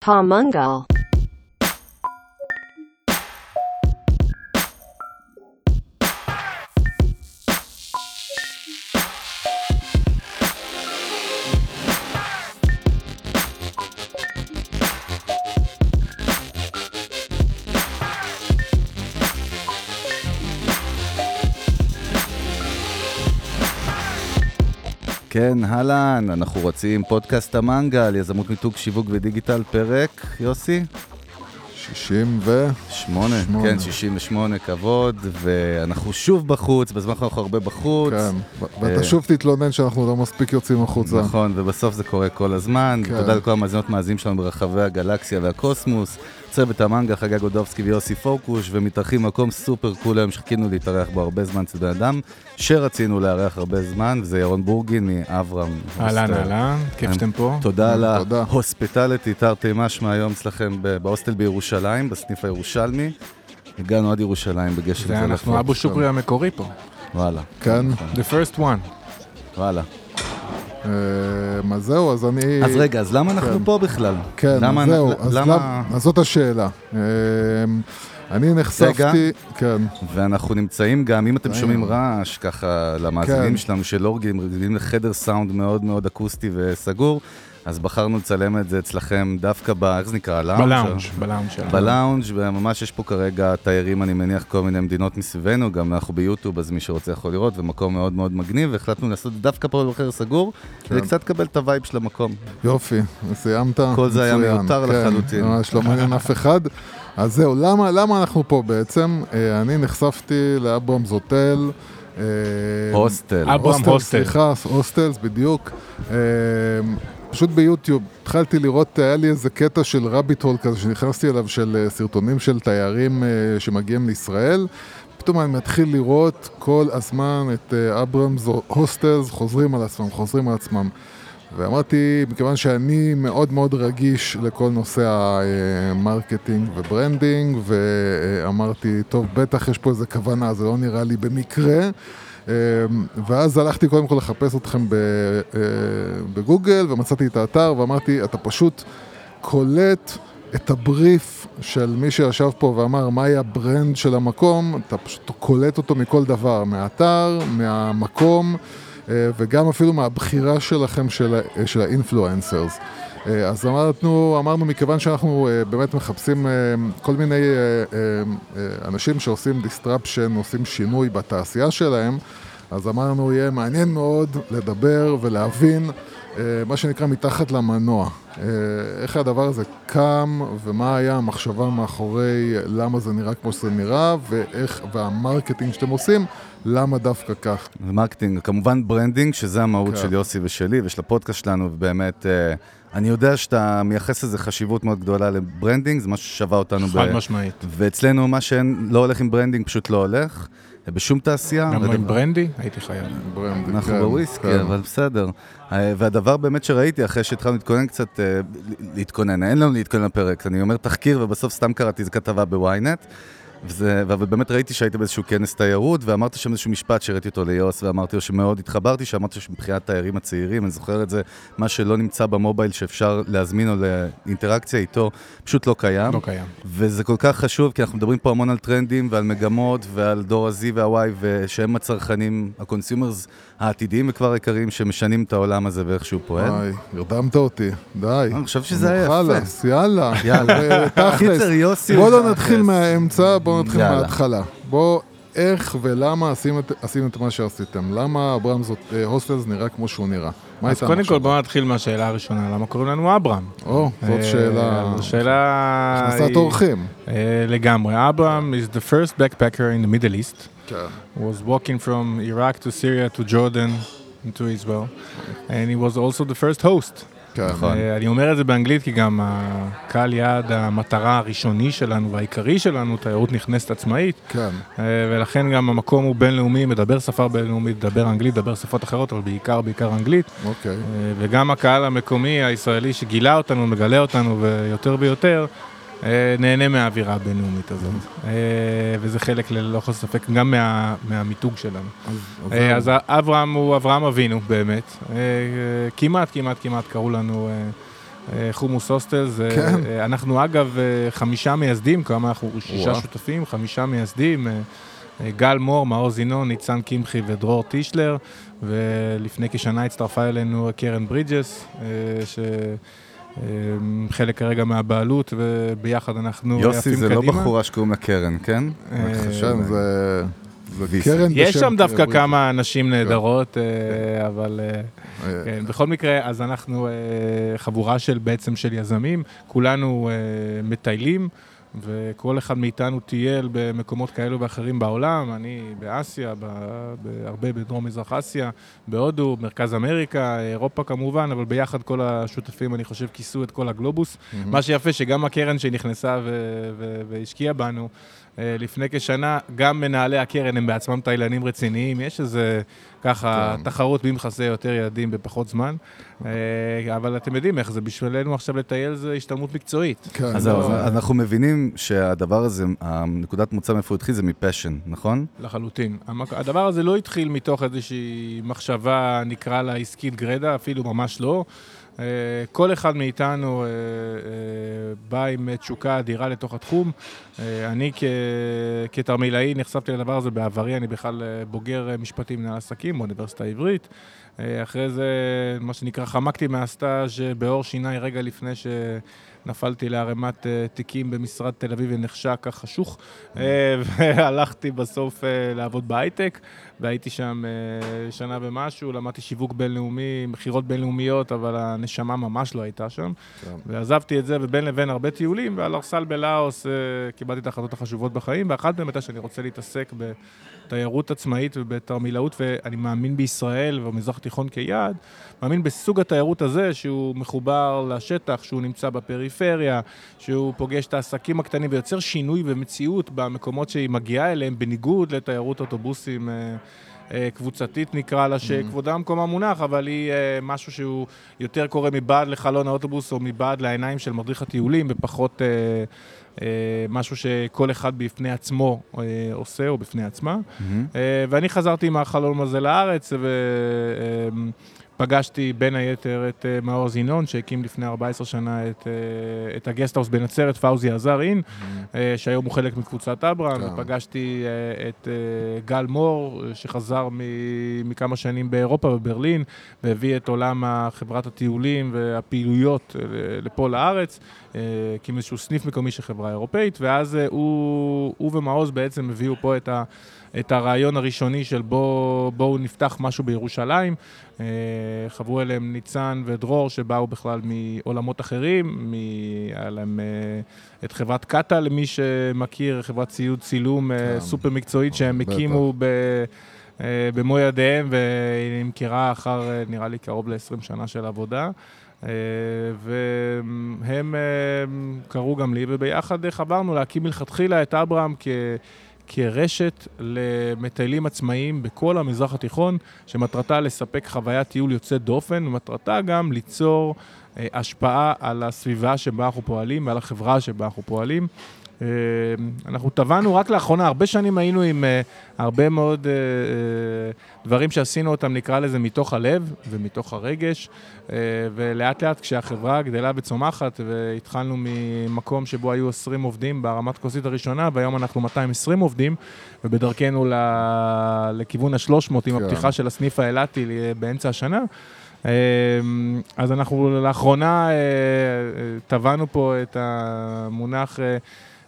Pomungal כן, אהלן, אנחנו רוצים פודקאסט המנגל, יזמות מיתוג שיווק ודיגיטל, פרק, יוסי? 68. שמונה, שמונה. כן, 68, כבוד, ואנחנו שוב בחוץ, בזמן האחרון אנחנו הרבה בחוץ. כן, ו- ואתה שוב תתלונן שאנחנו לא מספיק יוצאים החוצה. נכון, ובסוף זה קורה כל הזמן. כן. תודה לכל המאזינות מאזינים שלנו ברחבי הגלקסיה והקוסמוס. צוות המנגה, חגי גודובסקי ויוסי פורקוש, ומתארחים במקום סופר קול היום שחיכינו להתארח בו הרבה זמן אצל בן אדם, שרצינו לארח הרבה זמן, וזה ירון בורגין מאברהם. אהלן. אהלן, כיף שאתם פה. תודה על תודה. ההוספיטליטי, תרתי משמע היום אצלכם ב- בהוסטל בירושלים, בסניף הירושלמי. הגענו עד ירושלים בגשם זה אנחנו אבו שוקרי המקורי פה. וואלה, כן, The first one. וואלה. אה, אז זהו, אז אני... אז רגע, אז למה אנחנו כן. פה בכלל? כן, למה- זהו, אז למה- אז זאת השאלה. אה, אני נחשפתי... כן, ואנחנו נמצאים גם, אם אתם נמצאים. שומעים רעש, ככה למאזינים כן. שלנו שלא רגילים לחדר סאונד מאוד מאוד אקוסטי וסגור, אז בחרנו לצלם את זה אצלכם דווקא ב... איך זה נקרא? lounge? ב lounge, ב lounge שלנו. בלאונג', וממש יש פה כרגע תיירים, אני מניח, כל מיני מדינות מסביבנו, גם אנחנו ביוטיוב, אז מי שרוצה יכול לראות, ומקום מאוד מאוד מגניב, והחלטנו לעשות דווקא פה בחדר סגור, כדי כן. קצת לקבל את ה vibe של המקום. יופי, סיימת? כל זה היה. מיותר כן, לחלוטין. ממש לא מעניין אף אחד. אז זהו, למה, למה אנחנו פה בעצם? אה, אני נחשפתי לאברהם זוטל. אה, הוסטל. אברהם הוסטל. סליחה, הוסטלס, בדיוק. אה, פשוט ביוטיוב, התחלתי לראות, היה לי איזה קטע של רביט הול כזה שנכנסתי אליו של אה, סרטונים של תיירים אה, שמגיעים לישראל. פתאום אני מתחיל לראות כל הזמן את אה, אברהמס הוסטלס חוזרים על עצמם, חוזרים על עצמם. ואמרתי, מכיוון שאני מאוד מאוד רגיש לכל נושא ה marketing ו branding, ואמרתי, טוב, בטח יש פה איזה כוונה, זה לא נראה לי במקרה. אה, ואז הלכתי קודם כל לחפש אתכם אה, בגוגל, ומצאתי את האתר, ואמרתי, אתה פשוט קולט את הבריף של מי שישב פה ואמר מהי ה brand של המקום, אתה פשוט קולט אותו מכל דבר, מהאתר, מהמקום. אה, וגם אפילו מהבחירה שלכם של, של האינפלואנסרס. אה, אז אמרנו, אמרנו, מכיוון שאנחנו אה, באמת מחפשים אה, כל מיני אה, אה, אה, אנשים שעושים disruption, עושים שינוי בתעשייה שלהם, אז אמרנו, יהיה מעניין מאוד לדבר ולהבין אה, מה שנקרא מתחת למנוע. אה, איך הדבר הזה קם, ומה היה המחשבה מאחורי למה זה נראה כמו שזה נראה, ואיך, והמרקטינג שאתם עושים, למה דווקא כך. marketing, כמובן branding, שזה המהות כן. של יוסי ושלי ושל הפודקאסט שלנו, ובאמת, אה, אני יודע שאתה מייחס לזה חשיבות מאוד גדולה ל branding, זה משהו ששווה אותנו. ב- חד משמעית. ואצלנו מה שלא הולך עם branding פשוט לא הולך, בשום תעשייה. גם לא ודבר- עם ברנדי, הייתי חייב. branding, אנחנו כן, בוויסקי, כן. אבל בסדר. אה, והדבר באמת שראיתי, אחרי שהתחלנו להתכונן קצת, אה, להתכונן, אין לנו להתכונן לפרק, אני אומר תחקיר, ובסוף סתם קראתי איזה כתבה בוויינט. וזה, ובאמת ראיתי שהיית באיזשהו כנס תיירות, ואמרת שם איזשהו משפט שהראיתי אותו ליוס, ואמרתי לו שמאוד התחברתי, שאמרת שמבחינת תיירים הצעירים, אני זוכר את זה, מה שלא נמצא ב mobile שאפשר להזמין או לאינטראקציה איתו, פשוט לא קיים. לא קיים. וזה כל כך חשוב, כי אנחנו מדברים פה המון על טרנדים ועל מגמות ועל דור ה-Z וה-Y, ושהם הצרכנים, ה consumers העתידיים וכבר יקרים, שמשנים את העולם הזה ואיך שהוא פועל. וואי, הרדמת אותי, די. אני חושב שזה היה יפה. חלאס, יאללה. יאללה. אה, תכלס. בוא לא. נתחיל מהאמצע, בוא נתחיל. מההתחלה. בוא, איך ולמה עשיתם את- עשיתם את מה שעשיתם? למה אברהם זאת, אה, הוסטלס נראה כמו שהוא נראה? מה אז הייתה קודם כל? בואו נתחיל מהשאלה הראשונה, למה קוראים לנו אברהם? או, זאת אה, שאלה... זו שאלה... הכנסת אורחים. אה, לגמרי. אברהם is the first backpacker in the Middle East. כן. Was walking from Iraq to Syria to Jordan and to Israel. And he was also the first host. כן. נכון. אה, אני אומר את זה באנגלית כי גם הקהל יעד המטרה הראשוני שלנו והעיקרי שלנו, תיירות נכנסת עצמאית, כן. אה, ולכן גם המקום הוא בינלאומי, מדבר שפה בינלאומית, מדבר אנגלית, מדבר שפות אחרות, אבל בעיקר, בעיקר אנגלית. אוקיי. אה, וגם הקהל המקומי הישראלי שגילה אותנו, מגלה אותנו, ויותר ויותר, נהנה מהאווירה הבינלאומית הזאת. אה, וזה חלק ללא כל ספק גם מה, מהמיתוג שלנו. אז- אז אה. אז אברהם הוא אברהם אבינו באמת. אה, אה, כמעט, כמעט, כמעט קראו לנו אה, אה, חומוס הוסטל. כן. אה, אנחנו אגב אה, חמישה מייסדים, כמה אנחנו שישה. שותפים, חמישה מייסדים. אה, אה, גל מור, מאור זינון, ניצן קמחי ודרור טישלר, ולפני כשנה הצטרפה אלינו קרן ברידג'ס, אה, שחלק כרגע מהבעלות, וביחד אנחנו עפים יוסי קדימה. זה לא בחורה שקוראים לה קרן, כן? אה, כן, זה... זה. קרן יש שם דווקא. כמה נשים נהדרות, אה, אבל אה, אה, כן, בכל מקרה, אז אנחנו אה, חבורה של בעצם של יזמים, כולנו אה, מטיילים, וכל אחד מאיתנו טייל במקומות כאלו ואחרים בעולם, אני באסיה, ב- בהרבה בדרום מזרח אסיה, בהודו, מרכז אמריקה, אירופה כמובן, אבל ביחד כל השותפים, אני חושב, כיסו את כל הגלובוס. מהמם. מה שיפה שגם הקרן שנכנסה והשקיעה בנו אה, לפני כשנה, גם מנהלי הקרן הם בעצמם תאילנים רציניים, יש איזה ככה כן. תחרות מי מכסה יותר ילדים בפחות זמן, אה, אבל אתם יודעים איך זה, בשבילנו עכשיו לטייל זה השתלמות מקצועית. כן, אז זהו, לא, אז אנחנו מבינים שהדבר הזה, הנקודת מוצא מאיפה הוא התחיל זה מפשן, נכון? לחלוטין. הדבר הזה לא התחיל מתוך איזושהי מחשבה, נקרא לה עסקית גרידא, אפילו ממש לא. אה, כל אחד מאיתנו אה, אה, בא עם תשוקה אדירה לתוך התחום. אני כתרמילאי נחשפתי לדבר הזה בעברי, אני בכלל בוגר משפטים מנהל עסקים באוניברסיטה העברית. אחרי זה, מה שנקרא, חמקתי מהסטאז' בעור שיניי רגע לפני שנפלתי לערימת אה, תיקים במשרד תל אביב ונחשק החשוך, אה, והלכתי בסוף אה, לעבוד בהייטק, והייתי שם שנה ומשהו, למדתי שיווק בינלאומי, מכירות בינלאומיות, אבל הנשמה ממש לא הייתה שם. כן. ועזבתי את זה, ובין לבין הרבה טיולים, ועל ארסל בלאוס קיבלתי את ההחלטות החשובות בחיים, ואחת באמת הייתה שאני רוצה להתעסק בתיירות עצמאית ובתרמילאות, ואני מאמין בישראל ובמזרח התיכון כיעד, מאמין בסוג התיירות הזה, שהוא מחובר לשטח, שהוא נמצא בפריפריה, שהוא פוגש את העסקים הקטנים ויוצר שינוי ומציאות במקומות שהיא מגיעה אליהם, בניגוד לתיירות אוטובוסים. אה, קבוצתית נקרא לה, שכבודה במקומה מונח, אבל היא אה, משהו שהוא יותר קורה מבעד לחלון האוטובוס או מבעד לעיניים של מדריך הטיולים, ופחות אה, משהו שכל אחד בפני עצמו עושה או בפני עצמה. ואני חזרתי עם החלום הזה לארץ, ופגשתי בין היתר את אה, מאור זינון, שהקים לפני 14 שנה את, אה, את הגסטהאוס בנצרת, פאוזי עזר אין, אה, שהיום הוא חלק מקבוצת אברהם, כן. ופגשתי את גל מור, שחזר מ- מכמה שנים באירופה, בברלין, והביא את עולם חברת הטיולים והפעילויות לפה לארץ, הקים איזשהו סניף מקומי של חברה אירופאית, ואז הוא, הוא ומעוז בעצם הביאו פה את ה... את הרעיון הראשוני של בואו בוא נפתח משהו בירושלים. אה, חברו אליהם ניצן ודרור, שבאו בכלל מעולמות אחרים, מ... היה להם אה, את חברת קאטה, למי שמכיר, חברת ציוד צילום אה, כן. סופר מקצועית שהם. הקימו ב... במו ידיהם, והיא נמכרה אחר, אה, נראה לי, קרוב ל-20 שנה של עבודה. והם קראו גם לי, וביחד חברנו להקים מלכתחילה את אברהם כ... כרשת למטיילים עצמאיים בכל המזרח התיכון, שמטרתה לספק חוויית טיול יוצאת דופן, ומטרתה גם ליצור אה, השפעה על הסביבה שבה אנחנו פועלים ועל החברה שבה אנחנו פועלים. אה, אנחנו טבענו רק לאחרונה, הרבה שנים היינו עם אה, הרבה מאוד אה, דברים שעשינו אותם, נקרא לזה, מתוך הלב ומתוך הרגש, ולאט לאט כשהחברה גדלה וצומחת, והתחלנו ממקום שבו היו 20 עובדים ברמת כוסית הראשונה, והיום אנחנו 220 עובדים, ובדרכנו ל... לכיוון ה-300 עם כן. הפתיחה של הסניף האילתי באמצע השנה. אז אנחנו לאחרונה טבענו פה את המונח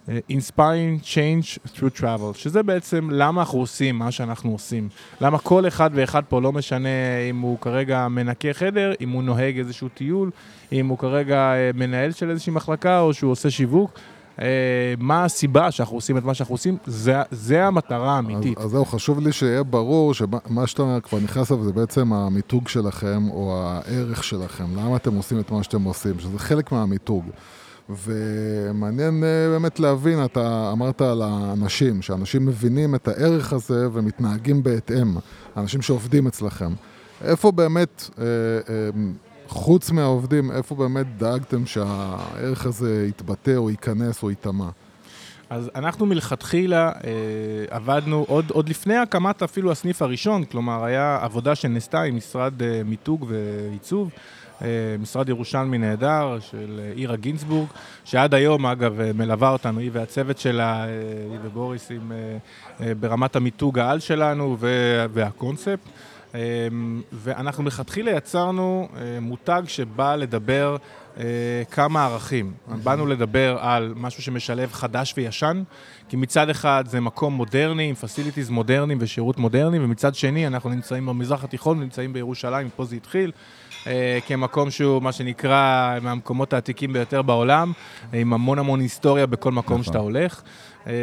Inspiring Change through Travel, שזה בעצם למה אנחנו עושים מה שאנחנו עושים. למה כל אחד ואחד פה, לא משנה אם הוא כרגע מנקה חדר, אם הוא נוהג איזשהו טיול, אם הוא כרגע אה, מנהל של איזושהי מחלקה או שהוא עושה שיווק, אה, מה הסיבה שאנחנו עושים את מה שאנחנו עושים, זה, זה המטרה האמיתית. אז, אז זהו, חשוב לי שיהיה ברור שמה שאתה כבר נכנס אליו זה בעצם המיתוג שלכם, או הערך שלכם, למה אתם עושים את מה שאתם עושים, שזה חלק מהמיתוג. ומעניין אה, באמת להבין, אתה אמרת על האנשים, שאנשים מבינים את הערך הזה ומתנהגים בהתאם, האנשים שעובדים אצלכם. איפה באמת, אה, אה, חוץ מהעובדים, איפה באמת דאגתם שהערך הזה יתבטא או ייכנס או ייטמע? אז אנחנו מלכתחילה אה, עבדנו עוד, עוד לפני הקמת אפילו הסניף הראשון, כלומר, היה עבודה שנעשתה עם משרד אה, מיתוג ועיצוב, משרד ירושלמי נהדר של אה, עירה גינזבורג, שעד היום, אגב, אה, מלווה אותנו, היא והצוות שלה, אה, היא ובוריס, עם, אה, אה, ברמת המיתוג העל שלנו וה- והקונספט. אה, ואנחנו מלכתחילה יצרנו אה, מותג שבא לדבר אה, כמה ערכים. באנו לדבר על משהו שמשלב חדש וישן, כי מצד אחד זה מקום מודרני, עם פסיליטיז מודרניים ושירות מודרני, ומצד שני אנחנו נמצאים במזרח התיכון, נמצאים בירושלים, פה זה התחיל. אה, כמקום שהוא מה שנקרא מהמקומות העתיקים ביותר בעולם, אה, עם המון המון היסטוריה בכל מקום נכון. שאתה הולך. אה,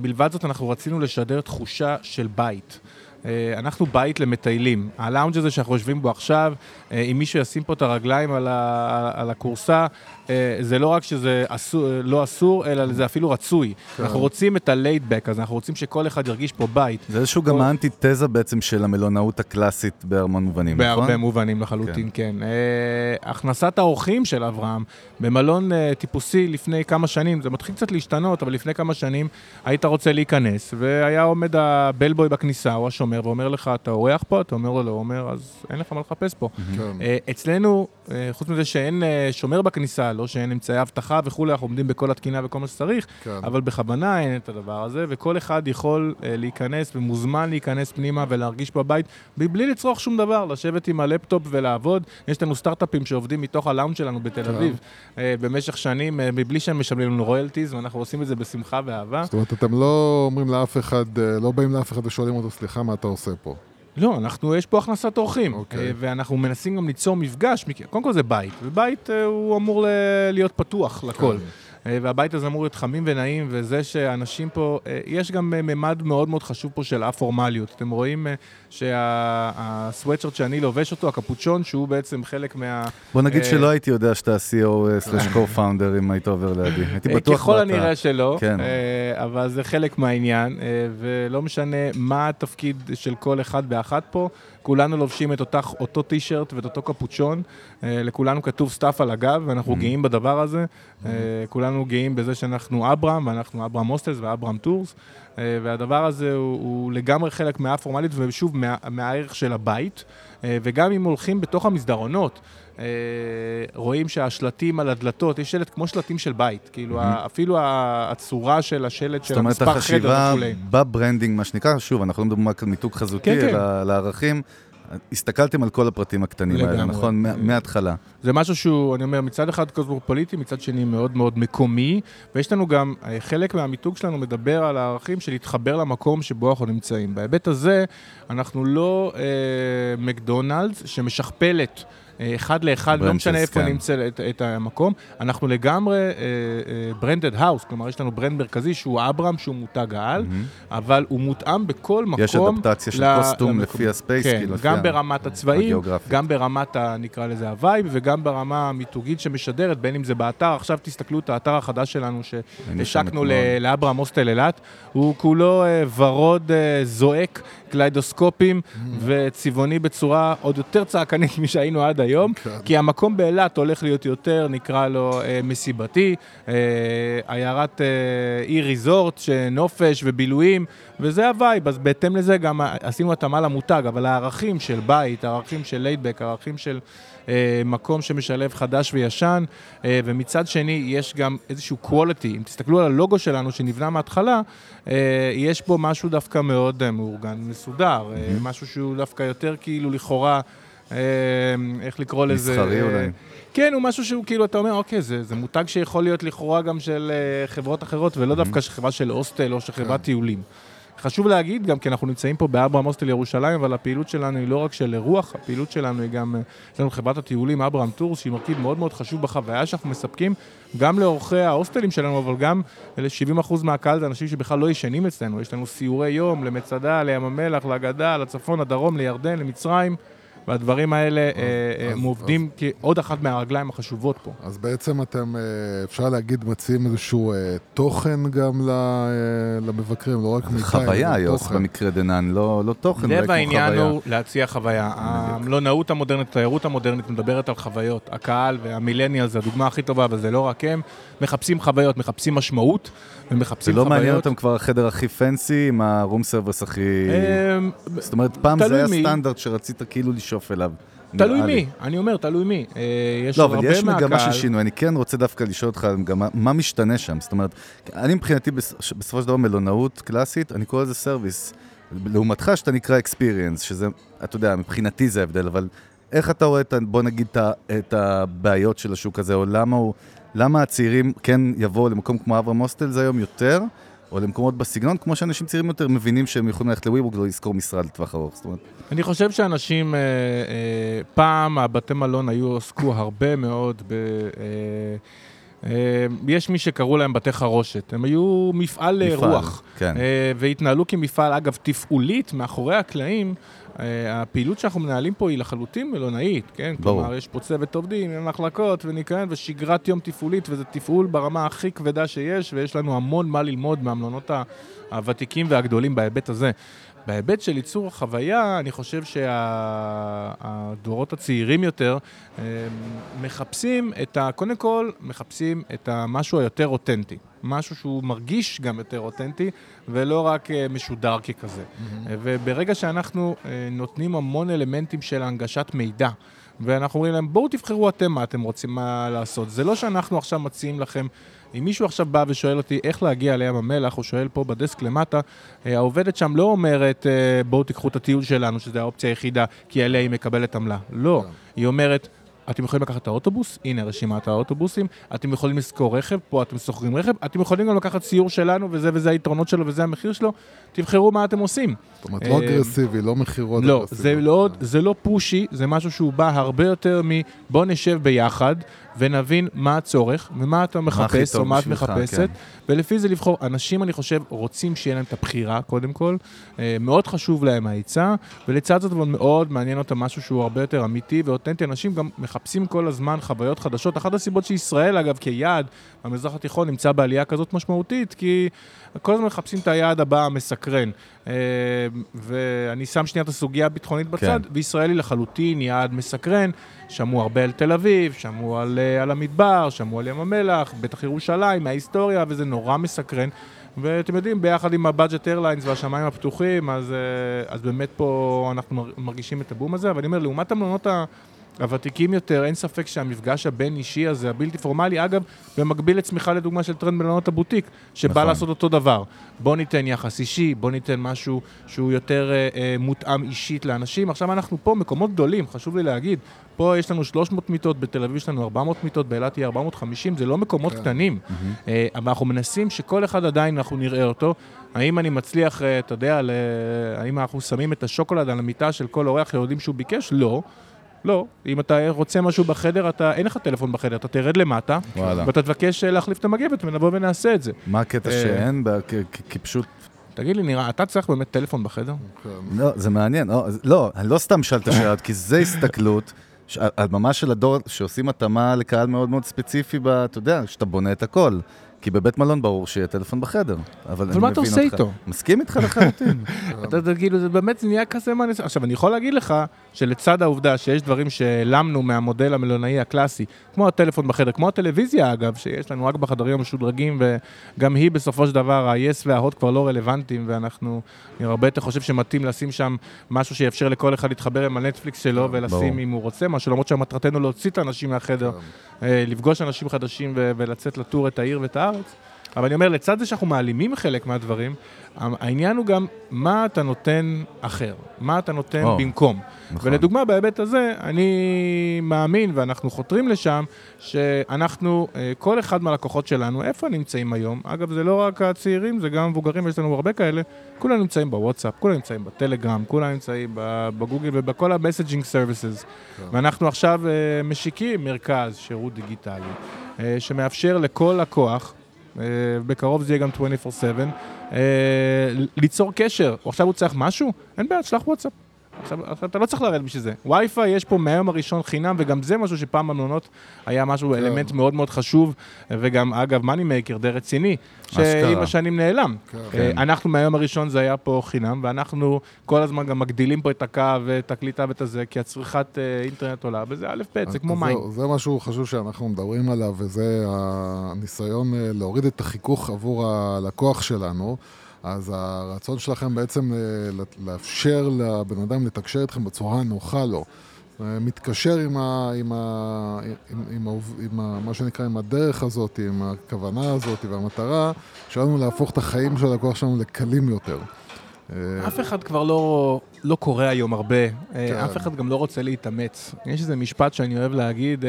מלבד זאת, אנחנו רצינו לשדר תחושה של בית. אה, אנחנו בית למטיילים. הלאונג' הזה שאנחנו יושבים בו עכשיו, אה, אם מישהו ישים פה את הרגליים על, ה, על הכורסה, אה, זה לא רק שזה אסור, לא אסור, אלא זה אפילו רצוי. אנחנו רוצים את back הזה, אנחנו רוצים שכל אחד ירגיש פה בית. זה איזשהו גם כל- האנטיתזה בעצם של המלונאות הקלאסית בהמון מובנים, נכון? בהרבה מובנים לחלוטין, כן. אה, הכנסת האורחים של אברהם במלון אה, טיפוסי לפני כמה שנים, זה מתחיל קצת להשתנות, אבל לפני כמה שנים היית רוצה להיכנס, והיה עומד הבלבוי בכניסה, או השומר, ואומר לך, אתה אורח פה? אתה אומר לו, לא, הוא אומר, אז אין לך מה לחפש פה. כן. אה, אצלנו, אה, חוץ מזה שאין אה, שומר בכניסה, לא שאין אמצעי אבטחה וכולי, אנחנו עומדים בכל התקינה וכל מה שצריך, כן. אבל בכוונה אין את הדבר הזה, וכל אחד יכול להיכנס ומוזמן להיכנס פנימה ולהרגיש בבית, מבלי לצרוך שום דבר, לשבת עם הלפטופ ולעבוד. יש לנו סטארט-אפים שעובדים מתוך הלאונד שלנו בתל כן. אביב במשך שנים, מבלי שהם משלמים לנו רויאלטיז, ואנחנו עושים את זה בשמחה ואהבה. זאת אומרת, אתם לא אומרים לאף אחד, לא באים לאף אחד ושואלים אותו, סליחה, מה אתה עושה פה? לא, אנחנו, יש פה הכנסת אורחים, אוקיי. אה, ואנחנו מנסים גם ליצור מפגש, קודם כל זה בית, ובית אה, הוא אמור להיות פתוח לכל. אה, והבית הזה אמור להיות חמים ונעים, וזה שאנשים פה, אה, יש גם אה, ממד מאוד מאוד חשוב פה של א-פורמליות. אתם רואים אה, שהסוואטשרט שאני לובש אותו, הקפוצ'ון, שהוא בעצם חלק מה... בוא נגיד אה, שלא הייתי יודע שאתה CEO slash co-founder אם היית עובר לידי. הייתי אה, בטוח ככל ואתה- הנראה שלא, כן. אה, אבל זה חלק מהעניין, אה, ולא משנה מה התפקיד של כל אחד ואחת פה, כולנו לובשים את אותה, אותו טישרט ואת אותו קפוצ'ון, אה, לכולנו כתוב staff על הגב, ואנחנו Mm-hmm. גאים בדבר הזה, אה, כולנו גאים בזה שאנחנו אברהם, ואנחנו אברהם הוסטלס ואברהם טורס, אה, והדבר הזה הוא, הוא לגמרי חלק מהפורמלית, ושוב, מה, מהערך של הבית, וגם אם הולכים בתוך המסדרונות, רואים שהשלטים על הדלתות, יש שלט כמו שלטים של בית, כאילו ה- אפילו הצורה של השלט של זאת אומרת, המספר חדר החשיבה וכולי. ב branding, מה שנקרא, שוב, אנחנו לא מדברים רק על מיתוג חזותי, כן, כן. אלא על הערכים. הסתכלתם על כל הפרטים הקטנים האלה, לגמרי. נכון? מה- מההתחלה. זה משהו שהוא, אני אומר, מצד אחד קוסמופוליטי, מצד שני מאוד מאוד מקומי, ויש לנו גם, אה, חלק מהמיתוג שלנו מדבר על הערכים של להתחבר למקום שבו אנחנו נמצאים. בהיבט הזה, אנחנו לא אה, מקדונלדס שמשכפלת. אחד לאחד, לא משנה איפה כן. נמצא את, את המקום. אנחנו לגמרי branded house, כלומר יש לנו brand מרכזי שהוא אברהם, שהוא מותג העל, אבל הוא מותאם בכל מקום. יש אדפטציה של custom. לפי ה space, כן, כאילו, גם ברמת הצבעים. גם ברמת, ה, נקרא לזה ה vibe, וגם ברמה המיתוגית שמשדרת, בין אם זה באתר, עכשיו תסתכלו את האתר החדש שלנו שהשקנו לאברהם הוסטל אילת, הוא כולו אה, ורוד אה, זועק, קליידוסקופים וצבעוני בצורה עוד יותר צעקנית משהיינו עד היום, כן. כי המקום באילת הולך להיות יותר, נקרא לו, אה, מסיבתי, אה, עיירת אה, אי resort, שנופש ובילויים, וזה ה vibe, אז בהתאם לזה גם עשינו התאמה למותג, אבל הערכים של בית, הערכים של laid back, הערכים של אה, מקום שמשלב חדש וישן, אה, ומצד שני יש גם איזשהו quality, אם תסתכלו על הלוגו שלנו שנבנה מההתחלה, אה, יש בו משהו דווקא מאוד אה, מאורגן, מסודר, אה, משהו שהוא דווקא יותר כאילו לכאורה, אה, איך לקרוא לזה? מסחרי אה, אולי. כן, הוא משהו שהוא כאילו, אתה אומר, אוקיי, זה, זה מותג שיכול להיות לכאורה גם של uh, חברות אחרות, ולא דווקא של חברה של הוסטל או של חברת טיולים. חשוב להגיד גם, כי אנחנו נמצאים פה באברהם הוסטל ירושלים, אבל הפעילות שלנו היא לא רק של אירוח, הפעילות שלנו היא גם, אה, יש לנו חברת הטיולים אברהם טורס, שהיא מרכיב מאוד מאוד חשוב בחוויה שאנחנו מספקים, גם לאורחי ההוסטלים שלנו, אבל גם ל-70% מהקהל זה אנשים שבכלל לא ישנים אצלנו. יש לנו סיורי יום למצדה, לים המלח, לגדה, לצפון, לדרום, לירדן, למצרים. והדברים האלה אה, אה, הם עובדים כעוד אחת מהרגליים החשובות פה. אז בעצם אתם, אה, אפשר להגיד, מציעים איזשהו אה, תוכן גם אה, למבקרים, לא רק מיטה, חוויה, יוס. במקרה דנן, לא לא תוכן, אולי לב כמו העניין חוויה. הוא להציע חוויה. המלונאות המודרנית, התיירות המודרנית מדברת על חוויות. הקהל והמילניאל זה הדוגמה הכי טובה, אבל זה לא רק הם. מחפשים חוויות, מחפשים משמעות, זה ומחפשים לא חוויות. מעניין אותם כבר החדר הכי fancy עם ה room service הכי... זאת אומרת, פעם זה היה. סטנדרט שרצית כאילו לשאוף אליו. תלוי. מי, אני אומר, תלוי מי. אה, יש לא, אבל יש. מגמה של שינוי, אני כן רוצה דווקא לשאול אותך גם מה- משתנה שם, זאת אומרת, אני מבחינתי בס- בסופו של דבר מלונאות קלאסית, אני קורא לזה service. לעומתך שאתה נקרא experience, שזה, אתה יודע, מבחינתי זה ההבדל, אבל איך אתה רואה, את, בוא נגיד, את הבעיות של השוק הזה, או למה הוא, למה הצעירים כן יבואו למקום כמו אברהם הוסטלס היום יותר, או למקומות בסגנון, כמו שאנשים צעירים יותר מבינים שהם יכולים ללכת ל WeWork ולשכור משרד לטווח ארוך, זאת אומרת, אני חושב שאנשים, אה, אה, פעם הבתי מלון היו, עסקו הרבה מאוד ב... אה, אה, יש מי שקראו להם בתי חרושת, הם היו מפעל מפעל, רוח, כן. אה, והתנהלו כמפעל, אגב, תפעולית, מאחורי הקלעים, הפעילות שאנחנו מנהלים פה היא לחלוטין מלונאית, כן? ברור. כלומר, יש פה צוות עובדים, עם מחלקות וניקיון ושגרת יום תפעולית, וזה תפעול ברמה הכי כבדה שיש, ויש לנו המון מה ללמוד מהמלונות הוותיקים והגדולים בהיבט הזה. בהיבט של ייצור החוויה, אני חושב שהדורות הצעירים יותר הם מחפשים את ה... קודם כל, מחפשים את המשהו היותר אותנטי. משהו שהוא מרגיש גם יותר אותנטי, ולא רק אה, משודר ככזה. וברגע שאנחנו אה, נותנים המון אלמנטים של הנגשת מידע, ואנחנו אומרים להם, בואו תבחרו אתם מה אתם רוצים מה לעשות. זה לא שאנחנו עכשיו מציעים לכם, אם מישהו עכשיו בא ושואל אותי איך להגיע לים המלח, הוא שואל פה בדסק למטה, אה, העובדת שם לא אומרת, אה, בואו תיקחו את הטיול שלנו, שזו האופציה היחידה, כי עליה היא מקבלת עמלה. לא, היא אומרת... אתם יכולים לקחת את האוטובוס, הנה רשימת האוטובוסים, אתם יכולים לשכור רכב, פה אתם שוכרים רכב, אתם יכולים גם לקחת סיור שלנו, וזה וזה היתרונות שלו וזה המחיר שלו, תבחרו מה אתם עושים. זאת אומרת, לא אה, אגרסיבי, לא מכירות לא. זה לא, זה לא פושי, זה משהו שהוא בא הרבה יותר מ... בוא נשב ביחד ונבין מה הצורך ומה אתה מחפש או מה את מחפשת, כן. ולפי זה לבחור. אנשים, אני חושב, רוצים שיהיה להם את הבחירה, קודם כל. אה, מאוד חשוב להם ההיצע, ולצד זאת מאוד מעניין אותם משהו שהוא הרבה יותר אמיתי ואותנטי. אנשים גם מחפשים כל הזמן חוויות חדשות. אחת הסיבות שישראל, אגב, כיעד במזרח התיכון נמצא בעלייה כזאת משמעותית, כי כל הזמן מחפשים את היעד הבא המסקרן. אה, ואני שם שנייה את הסוגיה הביטחונית בצד, כן. וישראל היא לחלוטין יעד מסקרן. שמעו הרבה על תל אביב, שמעו על, אה, על המדבר, שמעו על ים המלח, בטח ירושלים, מההיסטוריה, וזה נורא מסקרן. ואתם יודעים, ביחד עם ה budget airlines והשמיים הפתוחים, אז, אה, אז באמת פה אנחנו מר- מרגישים את הבום הזה, אבל אני אומר, לעומת המלונות ה... הוותיקים יותר, אין ספק שהמפגש הבין-אישי הזה, הבלתי פורמלי, אגב, במקביל לצמיחה לדוגמה של טרנד מלונות הבוטיק, שבא נכון. לעשות אותו דבר. בוא ניתן יחס אישי, בוא ניתן משהו שהוא יותר אה, אה, מותאם אישית לאנשים. עכשיו אנחנו פה, מקומות גדולים, חשוב לי להגיד, פה יש לנו 300 מיטות, בתל אביב יש לנו 400 מיטות, באילת יהיה 450, זה לא מקומות כן. קטנים. אה, אבל אנחנו מנסים שכל אחד עדיין אנחנו נראה אותו. האם אני מצליח, אה, אתה יודע. האם אנחנו שמים את השוקולד על המיטה של כל אורח שיודעים שהוא ביקש? לא. לא, אם אתה רוצה משהו בחדר, אתה, אין לך טלפון בחדר, אתה תרד למטה, וואלה. ואתה תבקש אה, להחליף את המגבת ונבוא ונעשה את זה. מה הקטע אה, שאין, כי- פשוט תגיד לי, נראה, אתה צריך באמת טלפון בחדר? לא, זה מעניין. לא, לא, אני לא סתם שאל את השאלה, הזאת, כי זה הסתכלות ממש של הדור שעושים התאמה לקהל מאוד מאוד ספציפי, אתה יודע, שאתה בונה את הכל. כי בבית מלון ברור שיהיה טלפון בחדר. אבל אני מה אתה מבין עושה אותך. איתו? מסכים איתך לחלוטין. אתה יודע, כאילו, זה באמת נהיה כזה מה נעשה. עכשיו, אני יכול להגיד לך שלצד העובדה שיש דברים שהעלמנו מהמודל המלונאי הקלאסי, כמו הטלפון בחדר, כמו הטלוויזיה אגב, שיש לנו רק בחדרים המשודרגים, וגם היא בסופו של דבר, ה-yes וה-hot כבר לא רלוונטיים, ואנחנו, אני הרבה יותר חושב שמתאים לשים שם משהו שיאפשר לכל אחד להתחבר עם הנטפליקס שלו, ולשים. אם הוא רוצה משהו, למרות שמטרתנו להוציא את האנשים מהחדר, אה, לפגוש אנשים חדשים ולצאת לטור את העיר ואת הארץ. אבל אני אומר, לצד זה שאנחנו מעלימים חלק מהדברים, העניין הוא גם מה אתה נותן אחר, מה אתה נותן או, במקום. נכון. ולדוגמה, בהיבט הזה, אני מאמין, ואנחנו חותרים לשם, שאנחנו, אה, כל אחד מהלקוחות שלנו, איפה נמצאים היום? אגב, זה לא רק הצעירים, זה גם המבוגרים, יש לנו הרבה כאלה, כולם נמצאים בוואטסאפ, כולם נמצאים בטלגרם, כולם נמצאים בגוגל ובכל ה-messaging services. ואנחנו עכשיו אה, משיקים מרכז שירות דיגיטלי, אה, שמאפשר לכל לקוח, בקרוב זה יהיה גם 24/7, אה, ליצור קשר. עכשיו הוא צריך משהו? אין בעיה, תשלח וואטסאפ. עכשיו, אתה לא צריך לרדת בשביל זה. וי-פיי יש פה מהיום הראשון חינם, וגם זה משהו שפעם במלונות היה משהו, כן. אלמנט מאוד מאוד חשוב, וגם, אגב, מאני מייקר די רציני, שעם. השנים נעלם. כן. אה, אנחנו מהיום הראשון זה היה פה חינם, ואנחנו כל הזמן גם מגדילים פה את הקו ואת הקליטה ואת הזה, כי הצריכת אה, אינטרנט עולה, וזה א' ב', זה כמו מים. זה משהו חשוב שאנחנו מדברים עליו, וזה הניסיון אה, להוריד את החיכוך עבור הלקוח שלנו. אז הרצון שלכם בעצם אה, לאפשר לבן אדם לתקשר איתכם בצורה הנוחה לו. אה, מתקשר עם, ה, עם, ה, עם, עם, עם ה, מה שנקרא, עם הדרך הזאת, עם הכוונה הזאת והמטרה שלנו להפוך את החיים של הלקוח שלנו לקלים יותר. אה, אף אחד כבר לא, לא קורא היום הרבה, אה, כן. אף אחד גם לא רוצה להתאמץ. יש איזה משפט שאני אוהב להגיד,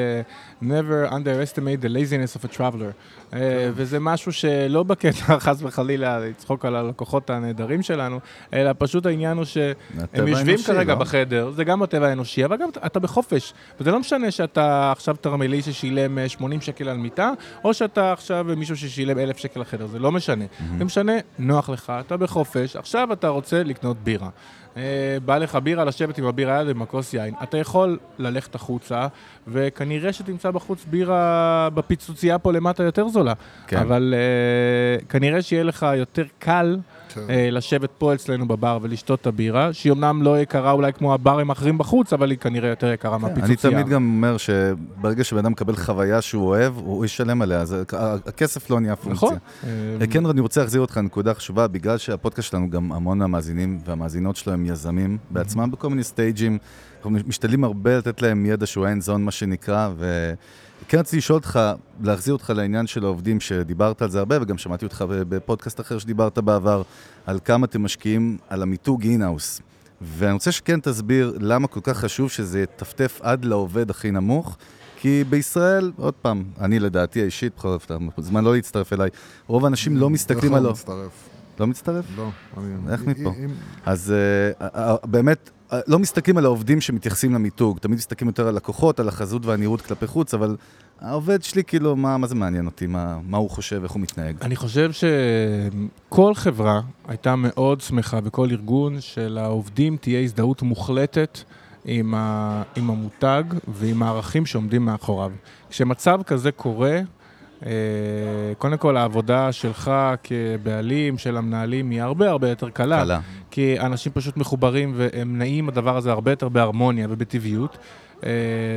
never underestimate the laziness of a traveler. כן. וזה משהו שלא בקטע, חס וחלילה, לצחוק על הלקוחות הנהדרים שלנו, אלא פשוט העניין הוא שהם יושבים אנושי, כרגע לא? בחדר, זה גם הטבע האנושי, אבל גם אתה בחופש. וזה לא משנה שאתה עכשיו תרמלי ששילם 80 שקל על מיטה, או שאתה עכשיו מישהו ששילם 1,000 שקל לחדר, זה לא משנה. Mm-hmm. זה משנה, נוח לך, אתה בחופש, עכשיו אתה רוצה לקנות בירה. אה, בא לך בירה, לשבת עם הבירה יד עם הכוס יין. אתה יכול ללכת החוצה, וכנראה שתמצא בחוץ בירה בפיצוצייה פה למטה יותר זולה. כן. אבל uh, כנראה שיהיה לך יותר קל לשבת פה אצלנו בבר ולשתות את הבירה, שהיא אמנם לא יקרה אולי כמו הברים האחרים בחוץ, אבל היא כנראה יותר יקרה כן. מהפיצוצייה. אני תמיד גם אומר שברגע שבן אדם מקבל חוויה שהוא אוהב, הוא ישלם עליה. זה, הכסף לא נהיה פונקציה. נכון. כן, אני רוצה להחזיר אותך לנקודה חשובה, בגלל שהפודקאסט שלנו גם המון המאזינים והמאזינות שלו הם יזמים בעצמם בכל מיני סטייג'ים. אנחנו משתדלים הרבה לתת להם ידע שהוא אין זון, מה שנקרא, וכן רציתי לשאול אותך, להחזיר אותך לעניין של העובדים, שדיברת על זה הרבה, וגם שמעתי אותך בפודקאסט אחר שדיברת בעבר, על כמה אתם משקיעים על המיתוג אינהאוס. ואני רוצה שכן תסביר למה כל כך חשוב שזה יטפטף עד לעובד הכי נמוך. כי בישראל, עוד פעם, אני לדעתי האישית, בכל זאת, זמן לא להצטרף אליי, רוב האנשים לא מסתכלים על... לא מצטרף. לא מצטרף? לא. איך מפה? אז אה, באמת, לא מסתכלים על העובדים שמתייחסים למיתוג, תמיד מסתכלים יותר על לקוחות, על החזות והנראות כלפי חוץ, אבל העובד שלי, כאילו, מה, מה זה מעניין אותי? מה, מה הוא חושב, איך הוא מתנהג? אני חושב שכל חברה הייתה מאוד שמחה, וכל ארגון, שלעובדים תהיה הזדהות מוחלטת עם, ה, עם המותג ועם הערכים שעומדים מאחוריו. כשמצב כזה קורה, אה, קודם כל, העבודה שלך כבעלים של המנהלים היא הרבה הרבה יותר קלה. קלה. כי אנשים פשוט מחוברים והם נעים הדבר הזה הרבה יותר בהרמוניה ובטבעיות. אה,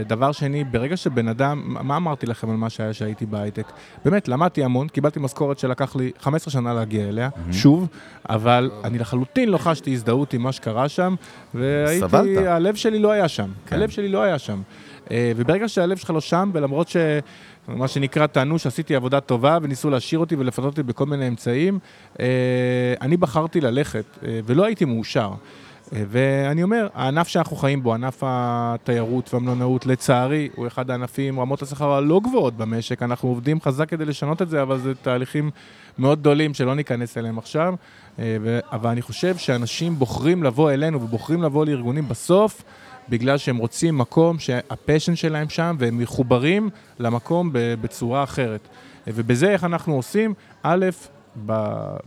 דבר שני, ברגע שבן אדם, מה אמרתי לכם על מה שהיה שהייתי בהייטק? באמת, למדתי המון, קיבלתי משכורת שלקח לי 15 שנה להגיע אליה, mm-hmm. שוב, אבל אני לחלוטין לא חשתי הזדהות עם מה שקרה שם, והייתי, סבלת. הלב שלי לא היה שם. כן. הלב שלי לא היה שם. אה, וברגע שהלב שלך לא שם, ולמרות ש... מה שנקרא, טענו שעשיתי עבודה טובה וניסו להשאיר אותי ולפתות אותי בכל מיני אמצעים. אה, אני בחרתי ללכת, אה, ולא הייתי מאושר. אה, ואני אומר, הענף שאנחנו חיים בו, ענף התיירות והמלונאות, לצערי, הוא אחד הענפים, רמות השכר הלא גבוהות במשק. אנחנו עובדים חזק כדי לשנות את זה, אבל זה תהליכים מאוד גדולים שלא ניכנס אליהם עכשיו. אבל אני חושב שאנשים בוחרים לבוא אלינו ובוחרים לבוא לארגונים בסוף. בגלל שהם רוצים מקום שהפשן שלהם שם והם מחוברים למקום בצורה אחרת. ובזה איך אנחנו עושים? א', ב,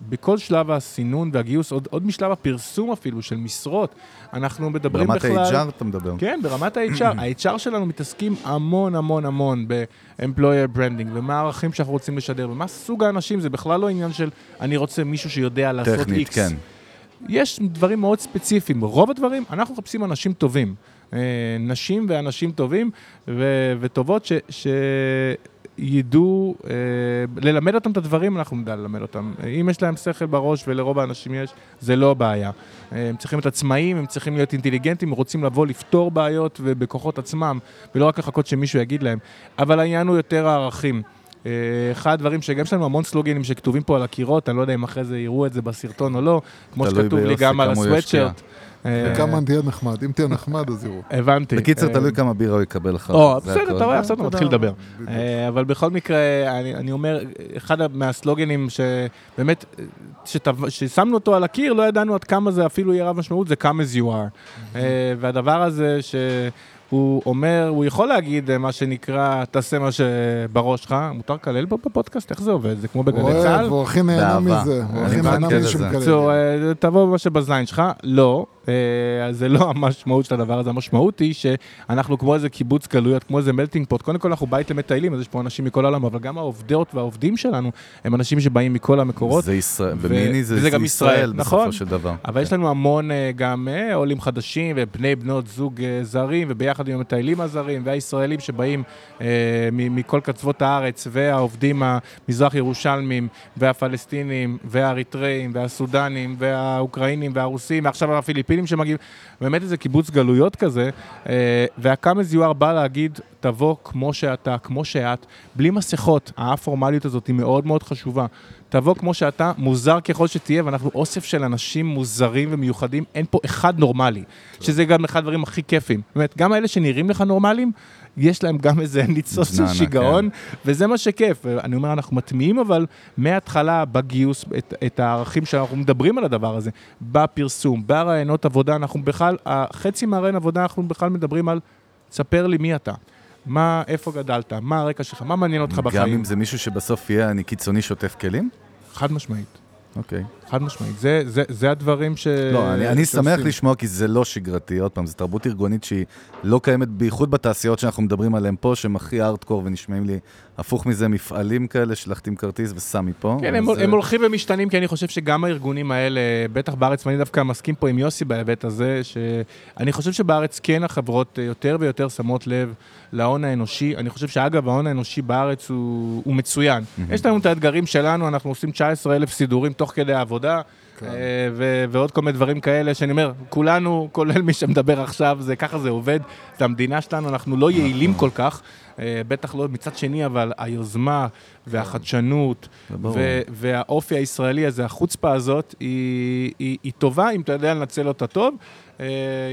בכל שלב הסינון והגיוס, עוד, עוד משלב הפרסום אפילו של משרות, אנחנו מדברים ברמת בכלל... ברמת ה-HR אתה מדבר. כן, ברמת ה-HR. ה-HR שלנו מתעסקים המון המון המון ב-employer branding, ומה הערכים שאנחנו רוצים לשדר, ומה סוג האנשים, זה בכלל לא עניין של אני רוצה מישהו שיודע לעשות X. טכנית, כן. יש דברים מאוד ספציפיים. רוב הדברים, אנחנו מחפשים אנשים טובים. אה, נשים ואנשים טובים ו- וטובות ש... שידעו אה, ללמד אותם את הדברים, אנחנו נדע ללמד אותם. אם יש להם שכל בראש, ולרוב האנשים יש, זה לא בעיה. אה, הם צריכים להיות עצמאים, הם צריכים להיות אינטליגנטים, הם רוצים לבוא לפתור בעיות ובכוחות עצמם, ולא רק לחכות שמישהו יגיד להם. אבל העניין הוא יותר הערכים. אה, אחד הדברים שגם יש לנו המון סלוגנים שכתובים פה על הקירות, אני לא יודע אם אחרי זה יראו את זה בסרטון או לא, כמו שכתוב לי גם על הסוואטשרט. וכמה תהיה נחמד, אם תהיה נחמד אז יראו. הבנתי. בקיצר, אה, תלוי כמה בירה הוא יקבל לך. או, בסדר, אתה רואה, עכשיו אתה מתחיל לדבר. אה, אבל בכל מקרה, אני אומר, אחד מהסלוגנים שבאמת, ששמנו אותו על הקיר, לא ידענו עד כמה זה אפילו יהיה רב משמעות, זה come as you are. והדבר הזה ש... הוא אומר, הוא יכול להגיד אה, מה שנקרא, תעשה מה שבראש שלך, מותר לקלל פה בפודקאסט? איך זה עובד? זה כמו בגלי צה"ל? הוא הכי נהנה מזה, הוא הכי נהנה מזה שמקלל. אה, תבוא מה שבזין שלך, לא. אה, אז זה לא המשמעות של הדבר הזה, המשמעות היא שאנחנו כמו איזה קיבוץ גלויות, כמו איזה מלטינג פוט, קודם כל אנחנו בית למטיילים, אז יש פה אנשים מכל העולם, אבל גם העובדות והעובדים שלנו הם אנשים שבאים מכל המקורות. זה ישראל, ומיני זה, זה גם ישראל, נכון, בסופו של דבר. אבל יש כן. לנו המון אה, גם אה, עולים חדשים ובני בנות זוג זרים, וביחד עם המטיילים הזרים והישראלים שבאים מכל קצוות הארץ, והעובדים המזרח ירושלמים, והפלסטינים, והאריתראים, והסודנים, והאוקראינים, והרוסים, ועכשיו הפיליפינים. הפיליפינים שמגיעים, באמת איזה קיבוץ גלויות כזה, אה, והקאמז יואר בא להגיד, תבוא כמו שאתה, כמו שאת, בלי מסכות, האפורמליות הזאת היא מאוד מאוד חשובה. תבוא כמו שאתה, מוזר ככל שתהיה, ואנחנו אוסף של אנשים מוזרים ומיוחדים, אין פה אחד נורמלי, שזה גם אחד הדברים הכי כיפים. באמת, גם האלה שנראים לך נורמליים, יש להם גם איזה ניצוץ של שיגעון, וזה מה שכיף. אני אומר, אנחנו מטמיעים אבל מההתחלה בגיוס את, את הערכים שאנחנו מדברים על הדבר הזה, בפרסום, ברעיונות עבודה, אנחנו בכלל, חצי מהרעיון עבודה אנחנו בכלל מדברים על, ספר לי מי אתה. מה, איפה גדלת, מה הרקע שלך, מה מעניין אותך בחיים. גם אם זה מישהו שבסוף יהיה אני קיצוני שוטף כלים? חד משמעית. אוקיי. חד משמעית. זה, זה, זה הדברים ש... לא, אני, אני. שמח לשמוע כי זה לא שגרתי, עוד פעם, זו תרבות ארגונית שהיא לא קיימת, בייחוד בתעשיות שאנחנו מדברים עליהן פה, שהם הכי ארטקור ונשמעים לי הפוך מזה מפעלים כאלה, שלחתי עם כרטיס וסע מפה. כן, הם, אז, הם הולכים ומשתנים, כי אני חושב שגם הארגונים האלה, בטח בארץ, ואני דווקא מסכים פה עם יוסי בהיבט הזה, שאני חושב שבארץ כן החברות אה, יותר ויותר שמות לב להון האנושי. אני חושב שאגב, ההון האנושי בארץ הוא, הוא מצוין. יש לנו את האתגרים שלנו, אנחנו עושים 19 אלף סידורים תוך כדי העבודה. כן. אה, ו- ועוד כל מיני דברים כאלה, שאני אומר, כולנו, כולל מי שמדבר עכשיו, זה ככה זה עובד, זה המדינה שלנו, אנחנו לא יעילים כל כך, בטח לא מצד שני, אבל היוזמה והחדשנות. ו- והאופי הישראלי הזה, החוצפה הזאת, היא, היא, היא טובה אם אתה יודע לנצל אותה טוב. אה,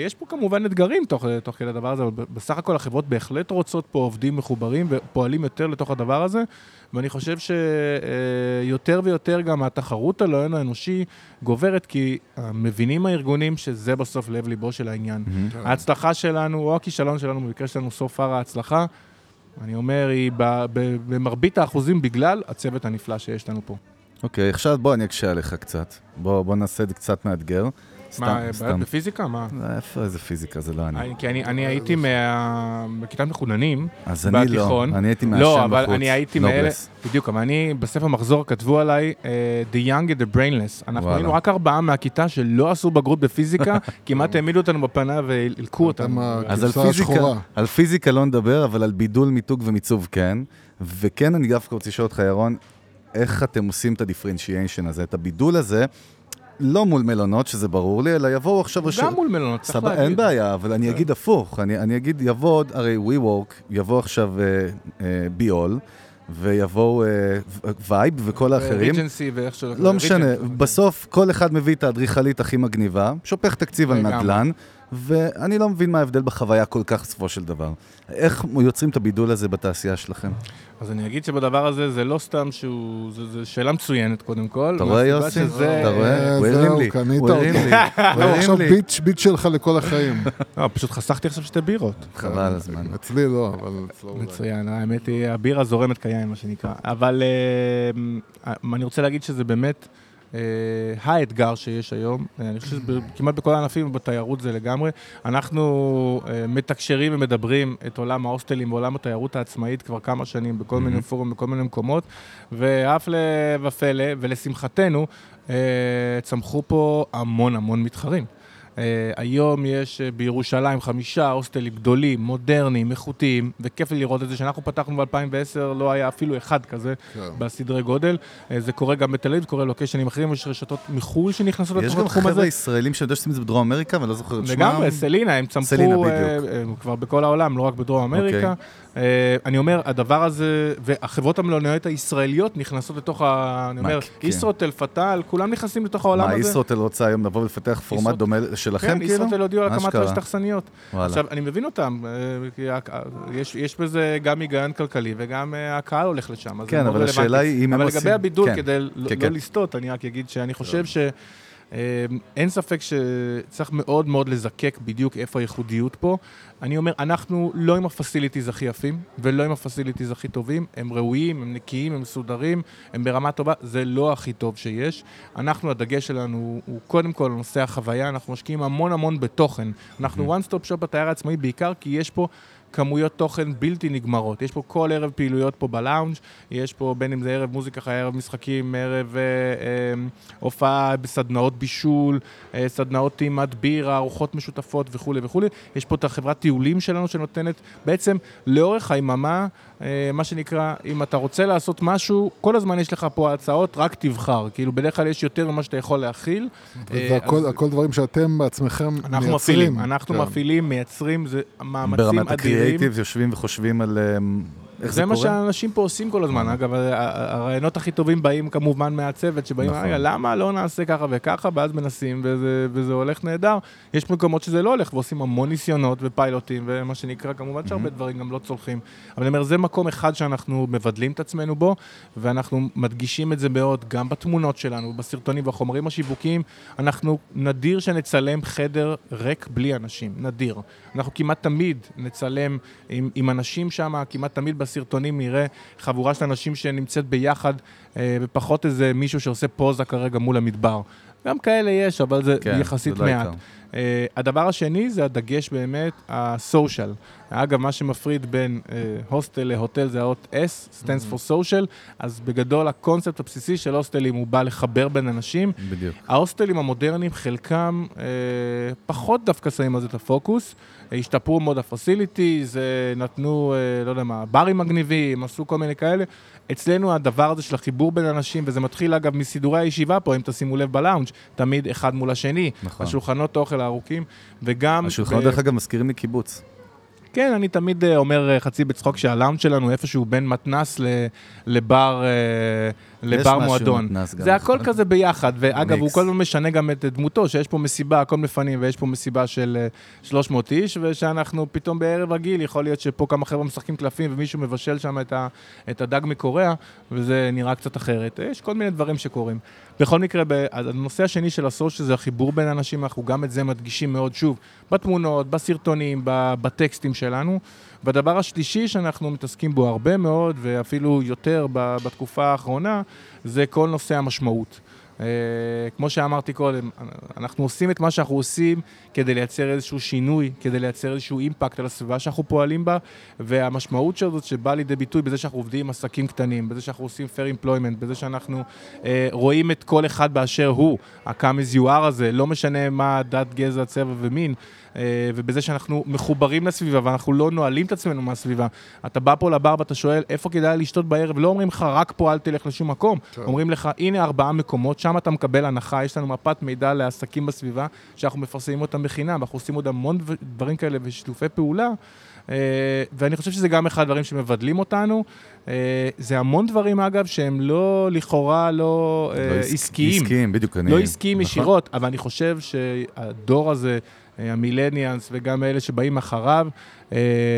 יש פה כמובן אתגרים תוך, תוך כדי הדבר הזה, אבל בסך הכל החברות בהחלט רוצות פה עובדים מחוברים ופועלים יותר לתוך הדבר הזה, ואני חושב שיותר ויותר גם התחרות על ההון האנושי גוברת, כי אה, מבינים הארגונים שזה בסוף לב ליבו של העניין. מהמם. ההצלחה שלנו, או הכישלון שלנו, במקרה שלנו, so far ההצלחה, אני אומר, היא במרבית האחוזים בגלל הצוות הנפלא שיש לנו פה. אוקיי, עכשיו בוא אני אקשה עליך קצת. בוא, בוא נעשה את זה קצת מאתגר. סתם, מה, בעיות סתם. בפיזיקה? מה? אה, איפה איזה פיזיקה, זה לא אני. כי אני, אני הייתי מה... בכיתת מחוננים, אז אני לא, בתיכון. אני הייתי מעשן בחוץ. לא, אבל אני הייתי מאלה. בדיוק, אבל אני, בספר מחזור כתבו עליי, uh, The Young and the Brainless. אנחנו וואלה. היינו רק ארבעה מהכיתה שלא עשו בגרות בפיזיקה, כמעט העמידו אותנו בפנה והילקו אותנו. אז. על פיזיקה לא נדבר, אבל על בידול, מיתוג ומיצוב כן. וכן, אני דווקא רוצה לשאול אותך, ירון, איך אתם עושים את ה differentiation הזה, את הבידול הזה, לא מול מלונות, שזה ברור לי, אלא יבואו עכשיו... גם מול מלונות, צריך להגיד. אין בעיה, אבל אני אגיד הפוך, אני, אני אגיד יבוא הרי WeWork, יבוא עכשיו ביול, ויבואו וייב וכל האחרים. ריג'נסי ואיך שלא... לא משנה. בסוף כל אחד מביא את האדריכלית הכי מגניבה, שופך תקציב על. נדל"ן, ואני לא מבין מה ההבדל בחוויה כל כך בסופו של דבר. איך יוצרים את הבידול הזה בתעשייה שלכם? אז אני אגיד שבדבר הזה זה לא סתם שהוא... זו שאלה מצוינת קודם כל. אתה רואה יוסי? אתה רואה? הוא זהו, הרים לי, קנית הוא הרים אותי. לי, הוא עכשיו לי. ביט ביט שלך לכל החיים. לא, פשוט חסכתי עכשיו שתי בירות. חבל על הזמן. אצלי לא, אבל אצלו אולי. מצוין, האמת היא, הבירה זורמת כיין, מה שנקרא. אבל אה, אני רוצה להגיד שזה באמת אה, האתגר שיש היום. אה, אני חושב שכמעט בכל הענפים ובתיירות זה לגמרי. אנחנו אה, מתקשרים ומדברים את עולם ההוסטלים ועולם התיירות העצמאית כבר כמה שנים בכל מיני פורומים, בכל מיני מקומות, והפלא ופלא, ולשמחתנו, אה, צמחו פה המון המון מתחרים. Uh, היום יש uh, בירושלים חמישה הוסטלים גדולים, מודרניים, איכותיים, וכיף לי לראות את זה. כשאנחנו פתחנו ב-2010 לא היה אפילו אחד כזה כן. בסדרי גודל. Uh, זה קורה גם בתל אביב, קורה לוקיישנים אחרים, יש רשתות מחו"ל שנכנסות יש לתוך גם התחום חבר'ה הזה. ישראלים שאני יודע שעושים את זה בדרום אמריקה, ואני לא זוכר את שמם. לגמרי, סלינה, הם צמחו סלינה. הם כבר בכל העולם, לא רק בדרום אמריקה. אוקיי. Uh, אני אומר, הדבר הזה, והחברות המלונאיות הישראליות נכנסות לתוך ה... אני אומר, מה, כן. ישרוטל, פתאל, כולם נכנסים לתוך העולם מה, הזה. ישרוטל רוצה היום לבוא ולפתח פורמט דומה שלכם, כן, כאילו? ישרוטל הודיעו על הקמת? רשת אכסניות. עכשיו, אני מבין אותם, אה, כי יש, יש בזה גם היגיון כלכלי וגם אה, הקהל הולך לשם. אז זה כן, אבל השאלה. היא אם הם אבל עושים- לגבי הבידול, כן, כדי לא כן, לא כן. לסטות, אני רק אגיד שאני חושב ש... אה, אין ספק שצריך מאוד מאוד לזקק בדיוק איפה הייחודיות פה. אני אומר, אנחנו לא עם ה facilities הכי יפים, ולא עם ה facilities הכי טובים. הם ראויים, הם נקיים, הם מסודרים, הם ברמה טובה, זה לא הכי טוב שיש. אנחנו, הדגש שלנו הוא, הוא קודם כל נושא החוויה, אנחנו משקיעים המון המון בתוכן. אנחנו one stop shop בתייר העצמאי בעיקר כי יש פה... כמויות תוכן בלתי נגמרות. יש פה כל ערב פעילויות פה בלאונג', יש פה בין אם זה ערב מוזיקה, ערב משחקים, ערב אה, אה, הופעה בסדנאות בישול, אה, סדנאות טעימת בירה, ארוחות משותפות וכולי וכולי. יש פה את החברת טיולים שלנו שנותנת בעצם לאורך היממה מה שנקרא, אם אתה רוצה לעשות משהו, כל הזמן יש לך פה הצעות, רק תבחר. כאילו, בדרך כלל יש יותר ממה שאתה יכול להכיל. אה, זה הכל, אז הכל דברים שאתם בעצמכם מייצרים. אנחנו מפעילים, אנחנו כן. מפעילים, מייצרים, זה מאמצים ברמת אדירים. הקריאייטיב יושבים וחושבים על אה, איך זה זה מה קורה? שהאנשים פה עושים כל הזמן. אגב, ה- ה- הרעיונות הכי טובים באים כמובן מהצוות, שבאים, נכון. רגע, למה לא נעשה ככה וככה, ואז מנסים, וזה, וזה הולך נהדר. יש מקומות שזה לא הולך, ועושים המון ניסיונות ופיילוטים, ומה שנקרא, כמובן שהרבה דברים גם לא צולחים. אבל אני אומר, זה מקום אחד שאנחנו מבדלים את עצמנו בו, ואנחנו מדגישים את זה מאוד, גם בתמונות שלנו, בסרטונים, בחומרים השיווקיים. אנחנו נדיר שנצלם חדר ריק בלי אנשים, נדיר. אנחנו כמעט תמיד נצלם עם, עם אנשים שם, כמעט תמיד בסרטונים נראה חבורה של אנשים שנמצאת ביחד, אה, ופחות איזה מישהו שעושה פוזה כרגע מול המדבר. גם כאלה יש, אבל זה כן, יחסית זה לא מעט. העיקר. Uh, הדבר השני זה הדגש באמת, הסושיאל. אגב, מה שמפריד בין הוסטל להוטל זה האות S, stands for social, אז בגדול הקונספט הבסיסי של הוסטלים הוא בא לחבר בין אנשים. בדיוק. ההוסטלים המודרניים, חלקם אה, פחות דווקא שמים על זה את הפוקוס. אה, השתפרו מאוד הפסיליטיז, אה, נתנו, אה, לא יודע מה, ברים מגניבים, עשו כל מיני כאלה. אצלנו הדבר הזה של החיבור בין אנשים, וזה מתחיל אגב מסידורי הישיבה פה, אם תשימו לב בלאונג', תמיד אחד מול השני. נכון. השולחנות אוכל הארוכים, וגם... השולחנות, ב- דרך אגב, מזכירים לי קיבוץ. כן, אני תמיד אה, אומר אה, חצי בצחוק שהלאונג' שלנו איפשהו בין מתנס לבר, אה, לבר מועדון. מתנ"ס גם, זה הכל נכון. כזה ביחד, ואגב, הוא. כל הזמן משנה גם את דמותו, שיש פה מסיבה, הכל מפנים, ויש פה מסיבה של אה, 300 איש, ושאנחנו פתאום בערב רגיל, יכול להיות שפה כמה חבר'ה משחקים קלפים, ומישהו מבשל שם את, ה, את הדג מקוריאה, וזה נראה קצת אחרת. יש כל מיני דברים שקורים. בכל מקרה, הנושא השני של הסושיאל זה החיבור בין אנשים, אנחנו גם את זה מדגישים מאוד שוב, בתמונות, בסרטונים, בטקסטים שלנו. והדבר השלישי שאנחנו מתעסקים בו הרבה מאוד, ואפילו יותר בתקופה האחרונה, זה כל נושא המשמעות. Uh, כמו שאמרתי קודם, אנחנו עושים את מה שאנחנו עושים כדי לייצר איזשהו שינוי, כדי לייצר איזשהו אימפקט על הסביבה שאנחנו פועלים בה, והמשמעות של זאת שבאה לידי ביטוי בזה שאנחנו עובדים עם עסקים קטנים, בזה שאנחנו עושים fair employment, בזה שאנחנו uh, רואים את כל אחד באשר הוא, ה-come as you are הזה, לא משנה מה דת, גזע, צבע ומין, ובזה שאנחנו מחוברים לסביבה ואנחנו לא נועלים את עצמנו מהסביבה. אתה בא פה לבר ואתה שואל איפה כדאי לשתות בערב, לא אומרים לך רק פה אל תלך לשום מקום, כן. אומרים לך הנה ארבעה מקומות, שם אתה מקבל הנחה, יש לנו מפת מידע לעסקים בסביבה שאנחנו מפרסמים אותם בחינם, אנחנו עושים עוד המון דב- דברים כאלה ושיתופי פעולה. אה, ואני חושב שזה גם אחד הדברים שמבדלים אותנו. אה, זה המון דברים, אגב, שהם לא, לכאורה, לא אה, לא עסק- עסקיים. עסקיים, בדיוק. אני- לא עסקיים נכון. ישירות, אבל אני חושב שהדור הזה, אה, המילניאנס וגם אלה שבאים אחריו, אה,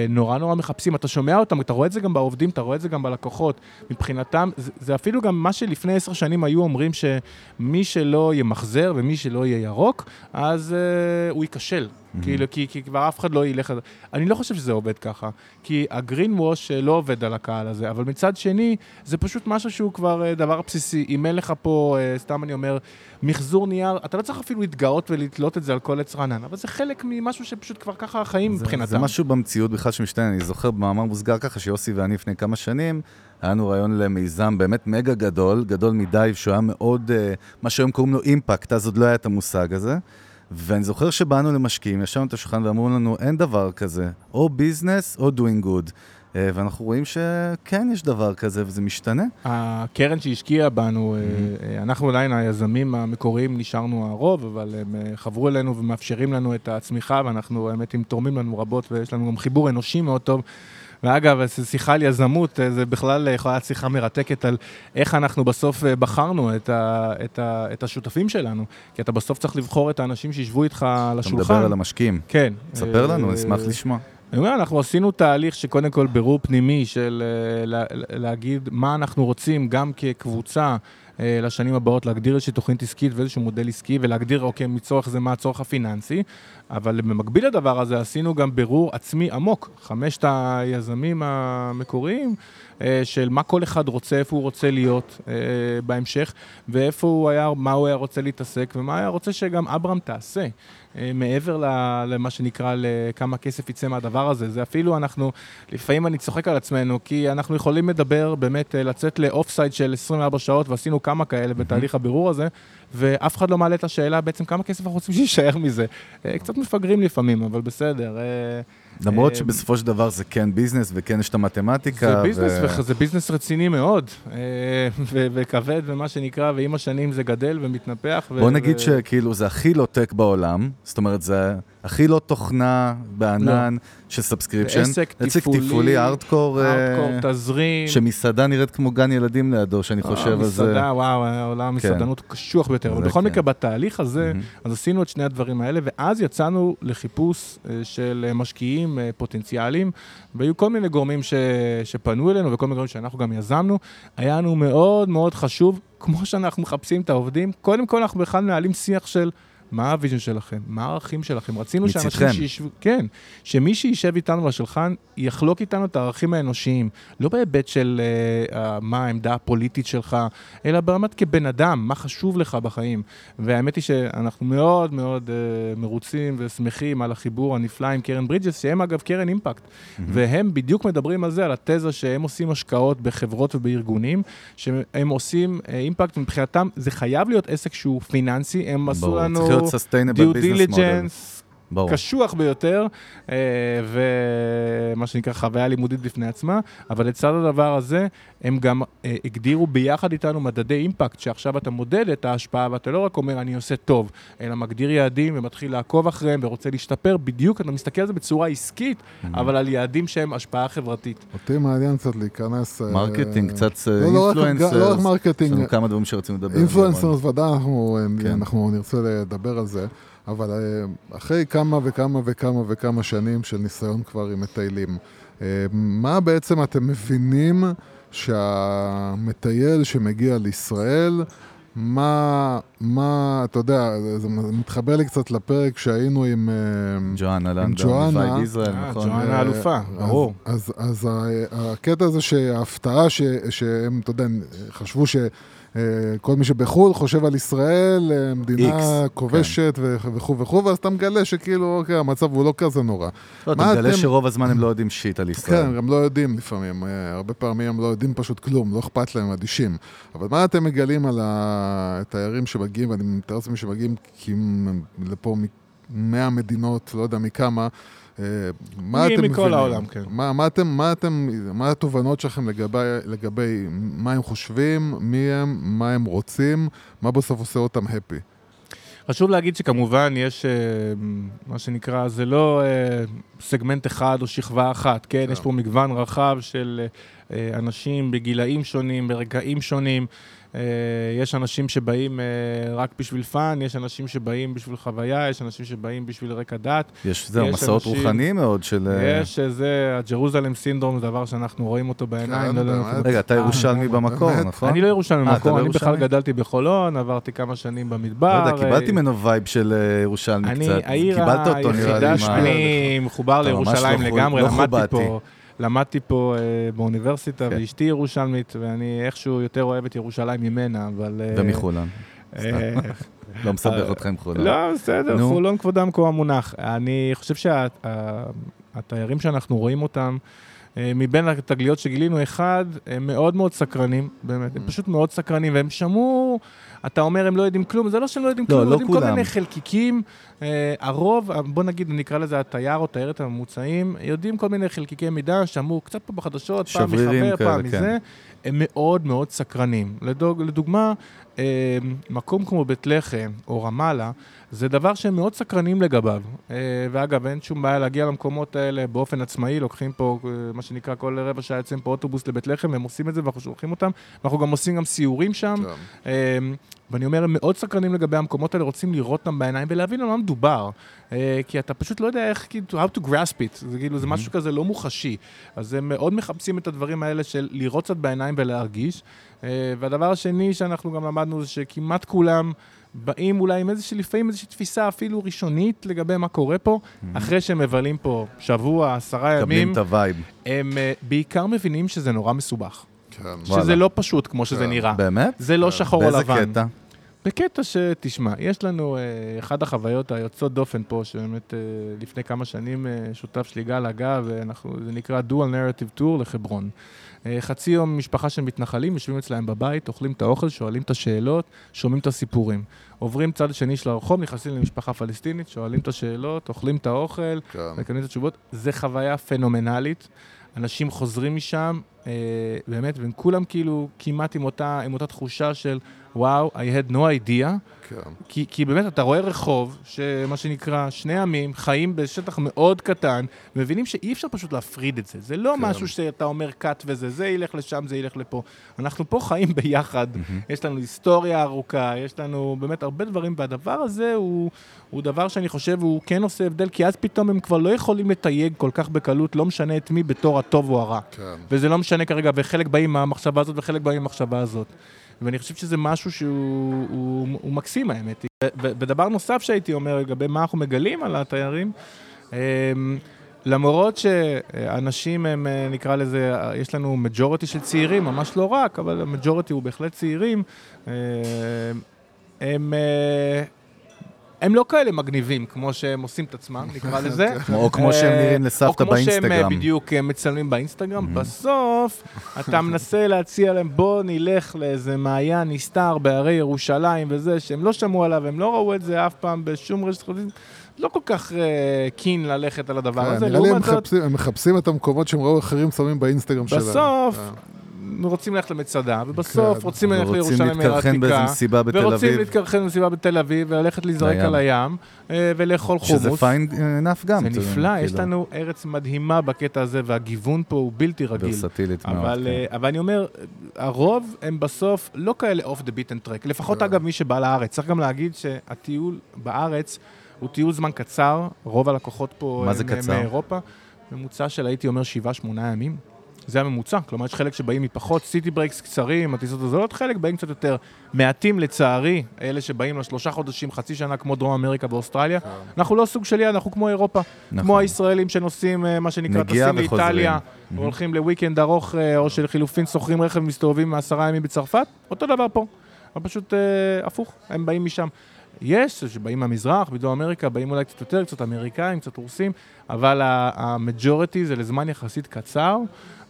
נורא נורא מחפשים. אתה שומע אותם, אתה רואה את זה גם בעובדים, אתה רואה את זה גם בלקוחות. מבחינתם, זה, זה אפילו גם מה שלפני עשר שנים היו אומרים שמי שלא ימחזר ומי שלא יהיה ירוק, אז אה, הוא ייכשל. כאילו, כי, כי כבר אף אחד לא ילך. אני לא חושב שזה עובד ככה, כי הגרין ווש אה, לא עובד על הקהל הזה, אבל מצד שני, זה פשוט משהו שהוא כבר אה, דבר בסיסי. אם אין לך פה, אה, סתם אני אומר, מחזור נייר, אתה לא צריך אפילו להתגאות ולתלות את זה על כל עץ רענן, אבל זה חלק ממשהו שפשוט כבר ככה החיים מבחינתם. זה משהו במציאות בכלל שמשתנה. אני זוכר במאמר מוסגר ככה שיוסי ואני לפני כמה שנים, היה לנו רעיון למיזם באמת מגה גדול, גדול מדי, שהוא היה מאוד, אה, מה שהיום קוראים לו אימפקט, אז עוד לא היה את המושג הזה. ואני זוכר שבאנו למשקיעים, ישבנו את השולחן ואמרו לנו, אין דבר כזה, או ביזנס או doing good. אה, ואנחנו רואים שכן יש דבר כזה וזה משתנה. הקרן שהשקיעה בנו, Mm-hmm. אה, אה, אנחנו עדיין היזמים המקוריים נשארנו הרוב, אבל הם אה, חברו אלינו ומאפשרים לנו את הצמיחה, ואנחנו, האמת, הם תורמים לנו רבות, ויש לנו גם חיבור אנושי מאוד טוב. ואגב, שיחה על יזמות, אה, זה בכלל אה, יכולה להיות שיחה מרתקת על איך אנחנו בסוף אה, בחרנו את, ה, את, ה, את השותפים שלנו. כי אתה בסוף צריך לבחור את האנשים שישבו איתך על אתה השולחן. מדבר על המשקיעים. כן. ספר לנו, אה, נשמח לשמוע. אני אומר, אנחנו עשינו תהליך שקודם כל בירור פנימי של אה, לה- להגיד מה אנחנו רוצים גם כקבוצה אה, לשנים הבאות, להגדיר איזושהי תוכנית עסקית ואיזשהו מודל עסקי ולהגדיר, אוקיי, מצורך זה מה הצורך הפיננסי, אבל במקביל לדבר הזה עשינו גם בירור עצמי עמוק, חמשת היזמים המקוריים, של מה כל אחד רוצה, איפה הוא רוצה להיות אה, בהמשך, ואיפה הוא היה, מה הוא היה רוצה להתעסק, ומה היה רוצה שגם אברהם תעשה. אה, מעבר למה שנקרא לכמה כסף יצא מהדבר הזה. זה אפילו אנחנו, לפעמים אני צוחק על עצמנו, כי אנחנו יכולים לדבר, באמת אה, לצאת לאוף סייד של 24 שעות, ועשינו כמה כאלה בתהליך הבירור הזה, ואף אחד לא מעלה את השאלה בעצם כמה כסף אנחנו רוצים שיישאר מזה. אה, קצת מפגרים לפעמים, אבל בסדר. למרות אה, שבסופו של דבר זה כן business וכן יש את המתמטיקה. זה business, ו- וזה business רציני מאוד, אה, ו- וכבד ומה שנקרא, ועם השנים זה גדל ומתנפח. ו- בוא נגיד ו- שכאילו זה הכי לא טק בעולם, זאת אומרת זה הכי לא תוכנה בענן של subscription. לא. עסק תפעולי, תפעולי, ארדקור, אה, הארדקור, תזרים. שמסעדה נראית כמו גן ילדים לידו, שאני חושב על זה. מסעדה, וואו, העולם המסעדנות הוא קשוח ביותר. אבל בכל כן. מקרה, בתהליך הזה, מהמם. אז עשינו את שני הדברים האלה, ואז יצאנו לחיפוש אה, של אה, משקיעים אה, פוטנציאליים, והיו כל מיני גורמים ש... שפנו אלינו, וכל מיני גורמים שאנחנו גם יזמנו. היה לנו מאוד מאוד חשוב, כמו שאנחנו מחפשים את העובדים, קודם כל אנחנו בכלל מנהלים שיח של... מה ה vision שלכם? מה הערכים שלכם? רצינו שאנשים מצדכם. שישבו, כן, שמי שישב איתנו לשולחן יחלוק איתנו את הערכים האנושיים, לא בהיבט של אה, אה, מה העמדה הפוליטית שלך, אלא ברמת כבן אדם, מה חשוב לך בחיים. והאמת היא שאנחנו מאוד מאוד אה, מרוצים ושמחים על החיבור הנפלא עם קרן ברידג'ס, שהם אגב קרן impact, והם בדיוק מדברים על זה, על התזה שהם עושים השקעות בחברות ובארגונים, שהם עושים uh, אימפקט, מבחינתם זה חייב להיות עסק שהוא פיננסי, הם עשו לנו... sustainable due business diligence. ברור. קשוח ביותר, אה, ומה שנקרא חוויה לימודית בפני עצמה, אבל לצד הדבר הזה, הם גם אה, הגדירו ביחד איתנו מדדי אימפקט, שעכשיו אתה מודד את ההשפעה, ואתה לא רק אומר אני עושה טוב, אלא מגדיר יעדים ומתחיל לעקוב אחריהם ורוצה להשתפר, בדיוק, אתה מסתכל על זה בצורה עסקית. אבל על יעדים שהם השפעה חברתית. אותי מעניין קצת להיכנס... אה, marketing, קצת לא, לא influencer. לא רק marketing, יש לנו כמה דברים שרצינו לדבר. influencers ודאי אנחנו, כן. אנחנו נרצה לדבר על זה, אבל אה, אחרי כמה וכמה וכמה וכמה שנים של ניסיון כבר עם מטיילים, אה, מה בעצם אתם מבינים שהמטייל שמגיע לישראל, מה, מה, אתה יודע, זה מתחבר לי קצת לפרק שהיינו עם... אה, ג'ואנה לנדאו, ג'ואנה. ישראל, נכון? ג'ואנה האלופה, אז- ברור. אז, אז ה- הקטע הזה שההפתעה ש, שהם, אתה יודע, חשבו שכל מי שבחו"ל חושב על ישראל, אה, מדינה X, כובשת ו- וכו' וכו', ואז אתה מגלה שכאילו, אוקיי, המצב הוא לא כזה נורא. לא, אתה מגלה אתם- שרוב הזמן הם לא יודעים שיט על כן, ישראל. גם לא יודעים לפעמים, אה, הרבה פעמים הם לא יודעים פשוט כלום, לא אכפת להם, אדישים. אבל מה אתם מגלים על התיירים שמגיעים, ואני מתאר לעצמי שמגיעים הם לפה מ-100 מדינות, לא יודע מכמה, אה, מה מי- אתם מכל מבינים? העולם, כן. מה, מה אתם, מה אתם, מה התובנות שלכם לגבי, לגבי מה הם חושבים, מי הם, מה הם רוצים, מה בסוף עושה אותם הפי? חשוב להגיד שכמובן יש, אה, מה שנקרא, זה לא אה, סגמנט אחד או שכבה אחת, כן? כן. יש פה מגוון רחב של אה, אנשים בגילאים שונים, ברגעים שונים. אה, יש אנשים שבאים אה, רק בשביל fun, יש אנשים שבאים בשביל חוויה, יש אנשים שבאים בשביל רקע דת. יש, זהו, מסעות אנשים- רוחניים מאוד של... אה, יש איזה, ה Jerusalem syndrome, זה דבר שאנחנו רואים אותו בעיניים. כן, לא באמת. אנחנו- רגע, אתה ירושלמי במקור? נכון? אני לא ירושלמי במקור, לא אני בכלל? גדלתי בחולון, עברתי כמה שנים לא במדבר. יודע, קיבלתי ממנו vibe של אה, ירושלמי אני, קצת. העיר קיבלת אותו, נראה לי, היחידה שאני מחובר לירושלים לא לגמרי, לא למדתי. פה, למדתי פה אה, באוניברסיטה, כן. ואשתי ירושלמית, ואני איכשהו יותר אוהב את ירושלים ממנה, אבל... אה, ומחולון. אה, לא מסבך אותך עם חולון. לא, בסדר, נו. חולון כבודם במקום המונח. אני חושב שהתיירים שאנחנו רואים אותם, אה, מבין התגליות שגילינו, אחד, הם מאוד מאוד סקרנים, באמת, Mm. הם פשוט מאוד סקרנים, והם שמעו, אתה אומר הם לא יודעים כלום, זה לא שהם לא יודעים לא, כלום, הם לא יודעים כל כולם. מיני חלקיקים. אה, הרוב, בוא נגיד, נקרא לזה התייר או תיירת הממוצעים, יודעים כל מיני חלקיקי מידע, שמעו קצת פה בחדשות, פעם מחבר, פעם כן. מזה. הם מאוד מאוד סקרנים. לדוג, לדוגמה, אה, מקום כמו בית לחם או רמאללה, זה דבר שהם מאוד סקרנים לגביו. אה, ואגב, אין שום בעיה להגיע למקומות האלה באופן עצמאי, לוקחים פה, אה, מה שנקרא, כל רבע שעה יוצאים פה אוטובוס לבית לחם, והם עושים את זה ואנחנו שולחים אותם. ואנחנו גם עושים גם סיורים שם. שם. אה, ואני אומר, הם מאוד סקרנים לגבי המקומות האלה, רוצים לראות אותם בעיניים ולהבין על מה מדובר. אה, כי אתה פשוט לא יודע איך, כאילו, how to grasp it. זה כאילו, זה משהו כזה לא מוחשי. אז הם מאוד מחפשים את הדברים האלה של לראות קצת בעיניים ולהרגיש. אה, והדבר השני שאנחנו גם למדנו זה שכמעט כולם באים אולי עם איזושהי, לפעמים איזושהי תפיסה אפילו ראשונית לגבי מה קורה פה, אחרי שהם מבלים פה שבוע, עשרה ימים, מקבלים את ה vibe. הם אה, בעיקר מבינים שזה נורא מסובך. כן. וואלה. שזה לא פשוט כמו שזה כן. נראה. באמת? זה לא שחור או לבן. באיזה קטע? בקטע שתשמע, יש לנו אה, אחת החוויות היוצאות דופן פה, שבאמת אה, לפני כמה שנים אה, שותף שלי גל הגה, וזה נקרא Dual Narrative Tour לחברון. אה, חצי יום משפחה של מתנחלים, יושבים אצלהם בבית, אוכלים את האוכל, שואלים את השאלות, שומעים את הסיפורים. עוברים צד שני של הרחוב, נכנסים למשפחה פלסטינית, שואלים את השאלות, אוכלים את האוכל, כן. מקבלים את התשובות. זה חוויה פנומנלית. אנשים חוזרים משם, אה, באמת, והם כולם כאילו כמעט עם אותה, עם אותה תחושה של וואו, I had no idea. כן. כי, כי באמת, אתה רואה רחוב, שמה שנקרא, שני עמים חיים בשטח מאוד קטן, מבינים שאי אפשר פשוט להפריד את זה. זה לא כן. משהו שאתה אומר cut וזה, זה ילך לשם, זה ילך לפה. אנחנו פה חיים ביחד, יש לנו היסטוריה ארוכה, יש לנו באמת הרבה דברים, והדבר הזה הוא, הוא דבר שאני חושב, הוא כן עושה הבדל, כי אז פתאום הם כבר לא יכולים לתייג כל כך בקלות, לא משנה את מי בתור הטוב או הרע. כן. וזה לא משנה כרגע, וחלק באים מהמחשבה הזאת וחלק באים מהמחשבה הזאת. ואני חושב שזה משהו שהוא הוא, הוא מקסים, האמת. ודבר נוסף שהייתי אומר לגבי מה אנחנו מגלים על התיירים, אמ, למרות שאנשים הם, אה, נקרא לזה, אה, יש לנו מג'וריטי של צעירים, ממש לא רק, אבל המג'וריטי הוא בהחלט צעירים, אה, הם... אה, הם לא כאלה מגניבים כמו שהם עושים את עצמם, נקרא לזה. או כמו שהם אה, נראים לסבתא או כמו שהם אה, באינסטגרם. בדיוק אה, מצלמים באינסטגרם. בסוף, אתה מנסה להציע להם, בוא נלך לאיזה מעיין נסתר בהרי ירושלים וזה, שהם לא שמעו עליו, הם לא ראו את זה אף פעם בשום רשת חברתית. לא כל כך קין ללכת על הדבר כן, הזה. נראה לי הם מחפשים- את המקומות שהם ראו אחרים שמים באינסטגרם שלהם. בסוף. רוצים ללכת למצדה, ובסוף כן, רוצים ללכת ורוצים לירושלים להתקרחן באיזה העתיקה, מסיבה בתל ורוצים אביב, להתקרחן במסיבה בתל אביב, וללכת להיזרק. על הים, אה, ולאכול חומוס. שזה פיין נאף גם. זה נפלא, יש כאילו, לנו ארץ מדהימה בקטע הזה, והגיוון פה הוא בלתי רגיל. ורסטילית מאוד. אבל, כן. אה, אבל אני אומר, הרוב הם בסוף לא כאלה off the beaten track. לפחות כן. אגב מי שבא לארץ. צריך גם להגיד שהטיול בארץ הוא טיול זמן קצר, רוב הלקוחות פה מה זה הם? מאירופה. ממוצע של הייתי אומר 7-8 ימים. זה הממוצע, כלומר יש חלק שבאים מפחות city breaks קצרים, הטיסות הזולות, חלק באים קצת יותר מעטים לצערי, אלה שבאים לשלושה חודשים, חצי שנה כמו דרום אמריקה ואוסטרליה. אנחנו לא סוג של יעד, אנחנו כמו אירופה, נכון. כמו הישראלים שנוסעים, אה, מה שנקרא, טסים. לאיטליה. והולכים לוויקנד ארוך, אה, או שלחילופין שוכרים רכב ומסתובבים עשרה ימים בצרפת, אותו דבר פה, אבל פשוט אה, הפוך, הם באים משם. יש שבאים מהמזרח, בדרום אמריקה, באים אולי קצת יותר, קצת אמריקאים, קצת רוסים, אבל המג'וריטי זה לזמן יחסית קצר,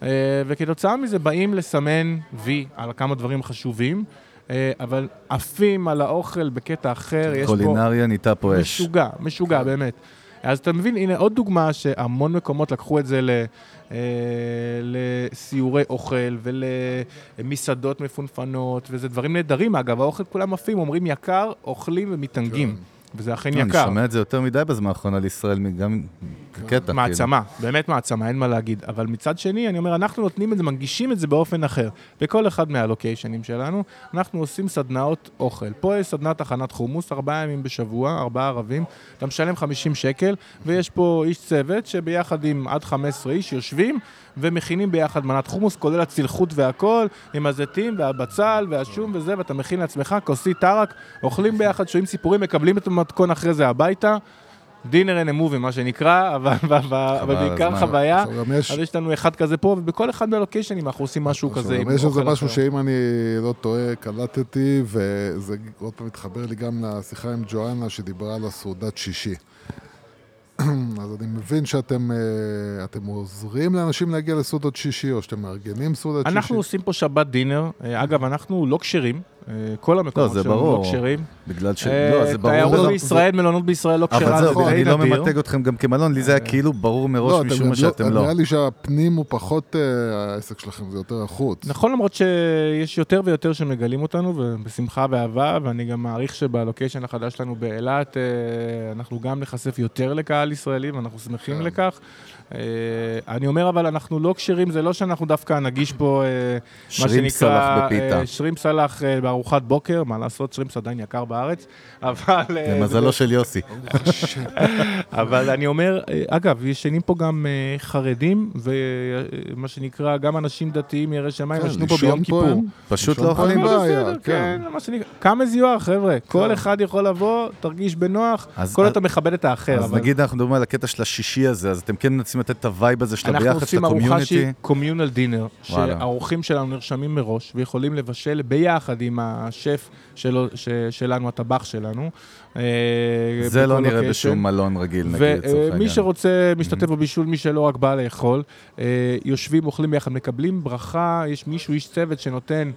אה, וכתוצאה מזה באים לסמן וי על כמה דברים חשובים, אה, אבל עפים על האוכל בקטע אחר, יש פה... קולינריה נהייתה פה אש. משוגע, משוגע, באמת. אז אתה מבין, הנה עוד דוגמה שהמון מקומות לקחו את זה ל, לסיורי אוכל ולמסעדות מפונפנות, וזה דברים נהדרים. אגב, האוכל כולם עפים, אומרים יקר, אוכלים ומתענגים, וזה אכן לא, אני יקר. שומע את זה יותר מדי בזמן האחרון על ישראל, גם כקטע. כאילו. מעצמה, באמת מעצמה, אין מה להגיד. אבל מצד שני, אני אומר, אנחנו נותנים את זה, מנגישים את זה באופן אחר. בכל אחד מהלוקיישנים שלנו, אנחנו עושים סדנאות אוכל. פה יש סדנת הכנת חומוס, ארבעה ימים בשבוע, ארבעה ערבים, אתה משלם 50 שקל, ויש פה איש צוות שביחד עם עד 15 איש יושבים ומכינים ביחד מנת חומוס, כולל הצלחות והכל, עם הזיתים והבצל והשום וזה, ואתה מכין לעצמך כוסית טרק, אוכלים ביחד, שומעים סיפורים, מקבלים את המתכון אחרי זה הביתה. דינר אין אמובי, מה שנקרא, אבל, בעיקר. חוויה. יש... אז יש לנו אחד כזה פה, ובכל אחד מהלוקיישנים אנחנו עושים משהו כזה. גם יש איזה משהו. שאם אני לא טועה, קלטתי, וזה עוד פעם מתחבר לי גם לשיחה עם ג'ואנה שדיברה על הסעודת שישי. אז אני מבין שאתם אה, אתם עוזרים לאנשים להגיע לסעודת שישי, או שאתם מארגנים סעודת שישי. אנחנו עושים פה שבת דינר. אה, אגב, אנחנו לא כשרים. אה, כל המקומות זה שלנו ברור. לא כשרים. בגלל ש... אה, לא, זה ברור. תיירות בישראל, מלונות בישראל לא כשרה. אבל זה זהו, אני לא. ממתג אתכם גם כמלון, לי זה היה כאילו ברור מראש אתם משום מה שאתם לא. נראה לי שהפנים הוא פחות אה, העסק שלכם, זה יותר החוץ. נכון, למרות שיש יותר ויותר שמגלים אותנו, ובשמחה ואהבה, ואני גם מעריך שבלוקיישן החדש שלנו באילת, אה, אנחנו גם נחשף יותר לקהל ישראלי, ואנחנו שמחים כן. לכך. אה, אני אומר, אבל אנחנו לא כשרים, זה לא שאנחנו דווקא נגיש פה, אה, מה שרים שנקרא. אה, שרים סלח בארוחת בוקר, מה לעשות, שרימפס עדיין יקר בארץ, אבל... למזלו של יוסי. אבל אני אומר, אגב, ישנים פה גם חרדים, ומה שנקרא, גם אנשים דתיים, יראי שמיים, כן, ישנו פה ביום כיפור. פשוט לא אוכלים. בעיה, כן. כן, מה שנקרא, כמה זיוהר, חבר'ה. כל אחד יכול לבוא, תרגיש בנוח, כל עוד אתה מכבד את האחר. אז נגיד אנחנו מדברים על הקטע של השישי הזה, אז אתם כן מנסים לתת את ה vibe הזה של אנחנו הביחד, של עושים ארוחה שהיא ה community. communal dinner. שהאורחים שלנו נרשמים מראש ויכולים לבשל ביחד עם השף שלו, ש, שלנו, הטבח שלנו. אה, זה לא נראה. בשום מלון רגיל, נגיד, לצורך ומי העניין. שרוצה משתתף בבישול, מי שלא רק בא לאכול, אה, יושבים, אוכלים ביחד, מקבלים ברכה, יש מישהו, איש צוות שנותן, אה,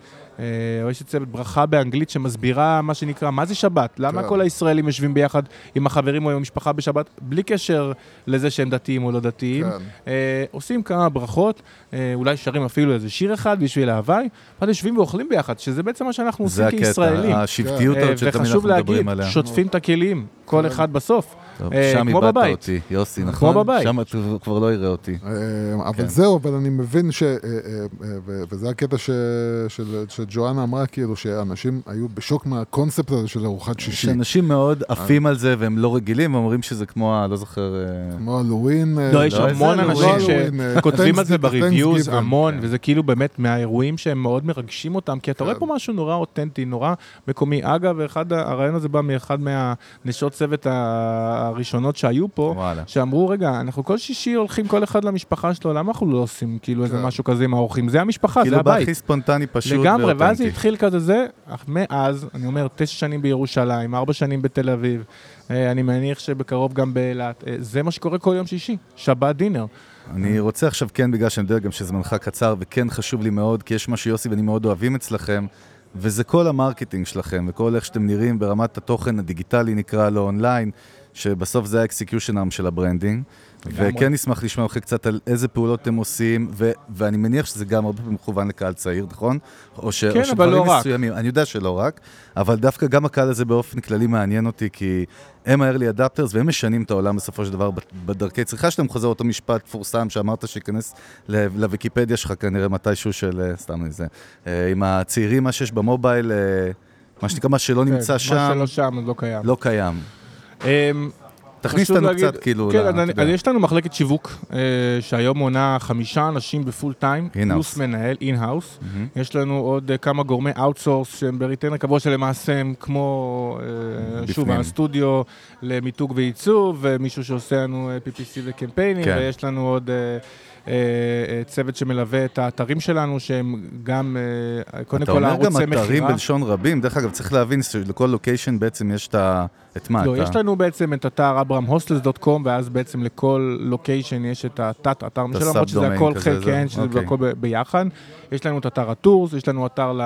או יש צוות ברכה באנגלית שמסבירה מה שנקרא, מה זה שבת? למה כן. כל הישראלים יושבים ביחד עם החברים או עם המשפחה בשבת, בלי קשר לזה שהם דתיים או לא דתיים? כן. אה, עושים כמה ברכות, אה, אולי שרים אפילו איזה שיר אחד בשביל ההוואי, ואז יושבים ואוכלים ביחד, שזה בעצם מה שאנחנו זה עושים הקטע, כישראלים. השבטיות אה, הזאת שתמיד וחשוב אנחנו מדברים להגיד, עליה. שוטפים את הכלים, כל כן. אחד בסוף. טוב, אה, שם כמו איבדת. אותי, יוסי, כמו נכון? בבית. שם הוא כבר לא יראה אותי. אה, אבל כן. זהו, אבל אני מבין ש... אה, אה, אה, וזה הקטע שג'ואנה אמרה, כאילו, שאנשים היו בשוק מהקונספט הזה של ארוחת שישי. שאנשים מאוד עפים על זה והם לא רגילים, ואומרים שזה כמו, ה- לא זוכר... אה, כמו הלואוין. אה, לא, יש לא, המון אנשים אה, שכותבים על זה בריוויוז, Thanksgiving. המון, כן. וזה כאילו באמת מהאירועים שהם מאוד מרגשים אותם, כי אתה רואה כן. פה משהו נורא אותנטי, נורא מקומי. אגב, הרעיון הזה בא מאחד מהנשות צוות ה- הראשונות שהיו פה, וואלה. שאמרו, רגע, אנחנו כל שישי הולכים כל אחד למשפחה שלו, למה אנחנו לא עושים כאילו איזה כן. משהו כזה עם האורחים? זה המשפחה, זה כאילו הבית. בהכי ספונטני, פשוט לגמרי, ואז זה. התחיל כזה זה, אך מאז, אני אומר, תשע שנים בירושלים, ארבע שנים בתל אביב, אה, אני מניח שבקרוב גם באילת, אה, זה מה שקורה כל יום שישי, שבת dinner. אני רוצה עכשיו כן, בגלל שאני יודע גם שזמנך קצר, וכן חשוב לי מאוד, כי יש מה שיוסי ואני מאוד אוהבים אצלכם, וזה כל ה marketing שלכם, וכל איך שאתם נראים ברמת התוכן הדיגיטלי, נקרא לו אונליין, שבסוף זה ה execution arm של ה branding. וכן נשמח לשמוע מכם קצת על איזה פעולות אתם עושים, ו- ואני מניח שזה גם הרבה פעמים מכוון לקהל צעיר, נכון? או, ש- כן, או אבל לא שדברים רק. מסוימים, אני יודע שלא רק, אבל דווקא גם הקהל הזה באופן כללי מעניין אותי, כי הם ה early adapters והם משנים את העולם בסופו של דבר בדרכי צריכה שלהם. חוזר אותו משפט מפורסם שאמרת שייכנס לוויקיפדיה שלך כנראה מתישהו של, אה, סתם איזה, אה, עם הצעירים, מה שיש במובייל, אה, מה שנקרא, מה שלא נמצא כן, שם, מה שלא שם, לא קיים. לא קיים. אמ, תכניס אותנו קצת, כאילו, כן, ל- אז אני- יש לנו מחלקת שיווק, אה, שהיום מונה חמישה אנשים ב full time. פלוס מנהל, in-house. מהמם. יש לנו עוד אה, כמה גורמי outsource שהם ב retainer קבוע שלמעשה הם כמו, אה, שוב. הסטודיו למיתוג ועיצוב, ומישהו שעושה לנו אה, PPC וקמפיינים, כן. ויש לנו עוד... אה, צוות שמלווה את האתרים שלנו, שהם גם, אה, קודם אתה כל אומר הערוצי גם מכירה. אתרים בלשון רבים, דרך אגב, צריך להבין שלכל לוקיישן בעצם יש את ה... את מה? לא, את ה- יש לנו בעצם את אתר abrahamhostels.com, ואז בעצם לכל לוקיישן יש את התת-אתר את שלו, למרות שזה הכל דומיין חלק, כזה, כן, זה- שזה אוקיי. הכל ביחד. יש לנו את אתר הטורס, יש לנו אתר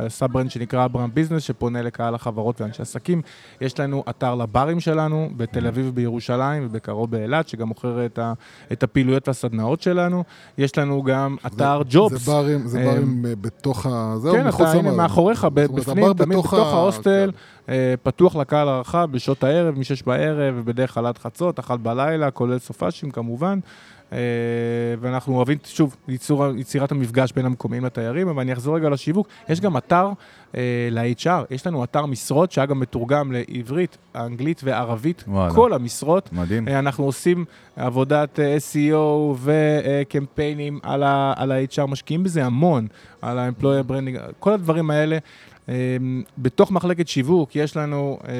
ל sub brand שנקרא אברהם business, שפונה לקהל החברות ואנשי עסקים. יש לנו אתר ל bars שלנו, בתל אביב ובירושלים, ובקרוב באילת, שגם מוכר את, ה, את הפעילויות והסדנאות שלנו. יש לנו גם אתר זה- ג'ובס. זה bars, זה אה, bars אה, בתוך ה... זהו, כן, אתה, הנה, מאחוריך, בפנים, תמיד בתוך ההוסטל, כן. אה, פתוח לקהל הרחב בשעות הערב, מ-6 בערב, ובדרך כלל עד חצות, אחת בלילה, כולל סופ"שים כמובן. אה, ואנחנו אוהבים, שוב, ייצור, יצירת המפגש בין המקומיים לתיירים, אבל אני אחזור רגע לשיווק. יש גם אתר אה, ל-HR, יש לנו אתר משרות, שאגב מתורגם לעברית, אנגלית וערבית, וואלה. כל המשרות. מדהים. אה, אנחנו עושים עבודת אה, SEO וקמפיינים על ה-HR, משקיעים בזה המון, על ה-employer branding, כל הדברים האלה. אה, בתוך מחלקת שיווק יש לנו אה,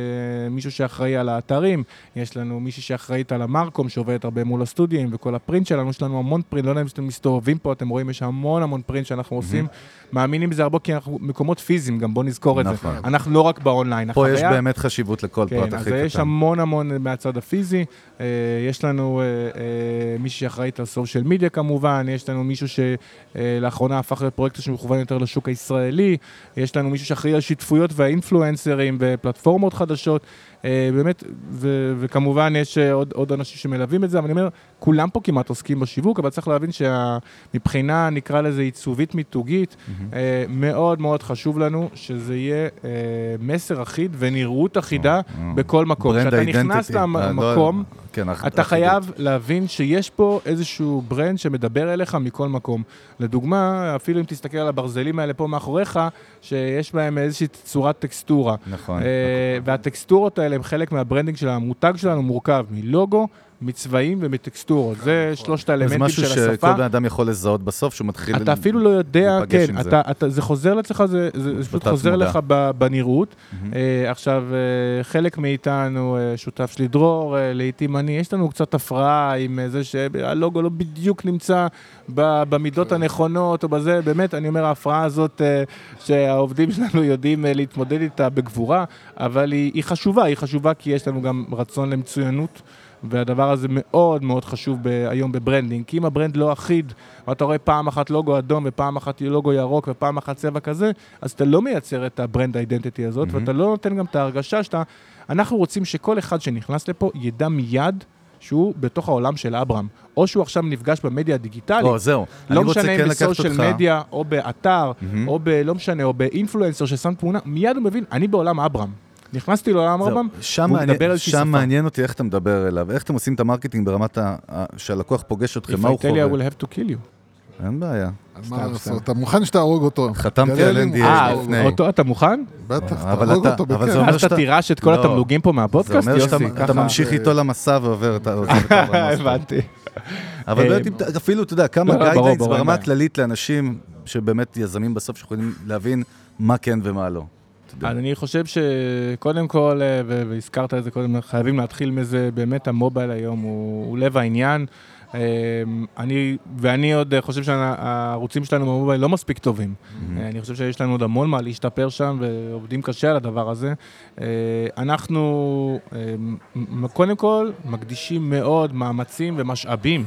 מישהו שאחראי על האתרים, יש לנו מישהי שאחראית על המרקום שעובדת הרבה מול הסטודיו וכל הפרינט שלנו, יש לנו המון פרינט, לא יודע אם אתם מסתובבים פה, אתם רואים, יש המון המון פרינט שאנחנו עושים, מאמינים בזה הרבה כי אנחנו מקומות פיזיים, גם בואו נזכור את זה. נכון. אנחנו לא רק באונליין. פה יש באמת חשיבות לכל פרט כן, הכי אז קטן. יש המון המון מהצד הפיזי. אה, יש לנו אה, מישהי שאחראית על סושיאל מדיה כמובן, יש לנו מישהו שלאחרונה הפך להיות פרויקט שמכוון יותר לשוק הישראלי, יש לנו מישהו שאחראי על שותפויות והאינפלואנסרים ופלטפורמות חדשות. אה, באמת, וכמובן יש אה, עוד, עוד אנשים שמלווים את זה, אבל אני אומר, כולם פה כמעט עוסקים בשיווק, אבל צריך להבין שמבחינה, נקרא לזה עיצובית מיתוגית, אה, מאוד מאוד חשוב לנו שזה יהיה אה, מסר אחיד ונראות אחידה אה, בכל מקום. כשאתה נכנס. אה, לא- למקום, כן, אתה. חייב להבין שיש פה איזשהו brand שמדבר אליך מכל מקום. לדוגמה, אפילו אם תסתכל על הברזלים האלה פה מאחוריך, שיש בהם איזושהי צורת טקסטורה. נכון. אה, והטקסטורות האלה הם חלק מה branding של המותג שלנו, מורכב מלוגו, מצבעים ומטקסטורות. זה שלושת זה האלמנטים משהו של השפה. שכל בן אדם יכול לזהות בסוף, שהוא מתחיל... אתה אפילו לא יודע, להיפגש כן, עם זה. אתה, אתה, זה חוזר אצלך, זה, זה, זה פשוט חוזר מודע. לך בנראות. אה, עכשיו, אה, חלק מאיתנו, אה, שותף שלי דרור, אה, לעיתים אני, יש לנו קצת הפרעה עם אה, זה שהלוגו לא בדיוק נמצא ב- במידות הנכונות או בזה, באמת, אני אומר, ההפרעה הזאת אה, שהעובדים שלנו יודעים אה, להתמודד איתה בגבורה, אבל היא, היא חשובה, היא חשובה כי יש לנו גם רצון למצוינות. והדבר הזה מאוד מאוד חשוב ב- היום ב branding, כי אם ה brand לא אחיד, ואתה רואה פעם אחת לוגו אדום ופעם אחת לוגו ירוק ופעם אחת צבע כזה, אז אתה לא מייצר את ה brand identity הזאת, מהמם. ואתה לא נותן גם את ההרגשה שאתה... אנחנו רוצים שכל אחד שנכנס לפה ידע מיד שהוא בתוך העולם של אברהם, או שהוא עכשיו נפגש במדיה הדיגיטלית, או, זהו. לא משנה כן אם לקחת ב social media, או באתר, מהמם. או ב... לא משנה, או ב influencer ששם תמונה, מיד הוא מבין, אני בעולם אברהם. נכנסתי לעולם שם והוא מעניין- מדבר שם שפה. מעניין אותי איך אתה מדבר אליו, איך אתם עושים את ה marketing ברמת ה- ה- שהלקוח פוגש אתכם, מה הוא If I tell you I חווה. will have to kill you. אין בעיה. מה לעשות? אתה מוכן שתהרוג אותו. חתמתי על NDA מוכן אה, לפני. אותו. אתה מוכן? בטח, תהרוג אתה- אותו זה בכיף. אומר אז אתה שאתה- תירש את כל לא. התמלוגים פה זה מהפודקאסט, אומר שאתה יוסי, אתה ככה. ממשיך איתו למסע ועובר את ה... הבנתי. אבל אה, אם אתה- אפילו, אתה יודע, כמה לא, לא, גיידליינס אין ברמה. הכללית לאנשים שבאמת יזמים בסוף שיכולים להבין מה כן ומה לא. יודע. אז אני חושב שקודם כל, אה, והזכרת את זה קודם, חייבים להתחיל מזה, באמת המובייל היום הוא, הוא לב העניין. אה, אני, ואני עוד אה, חושב שהערוצים שלנו במובייל לא מספיק טובים. אה, אני חושב שיש לנו עוד המון מה להשתפר שם, ועובדים קשה על הדבר הזה. אנחנו קודם כל מקדישים מאוד מאמצים ומשאבים.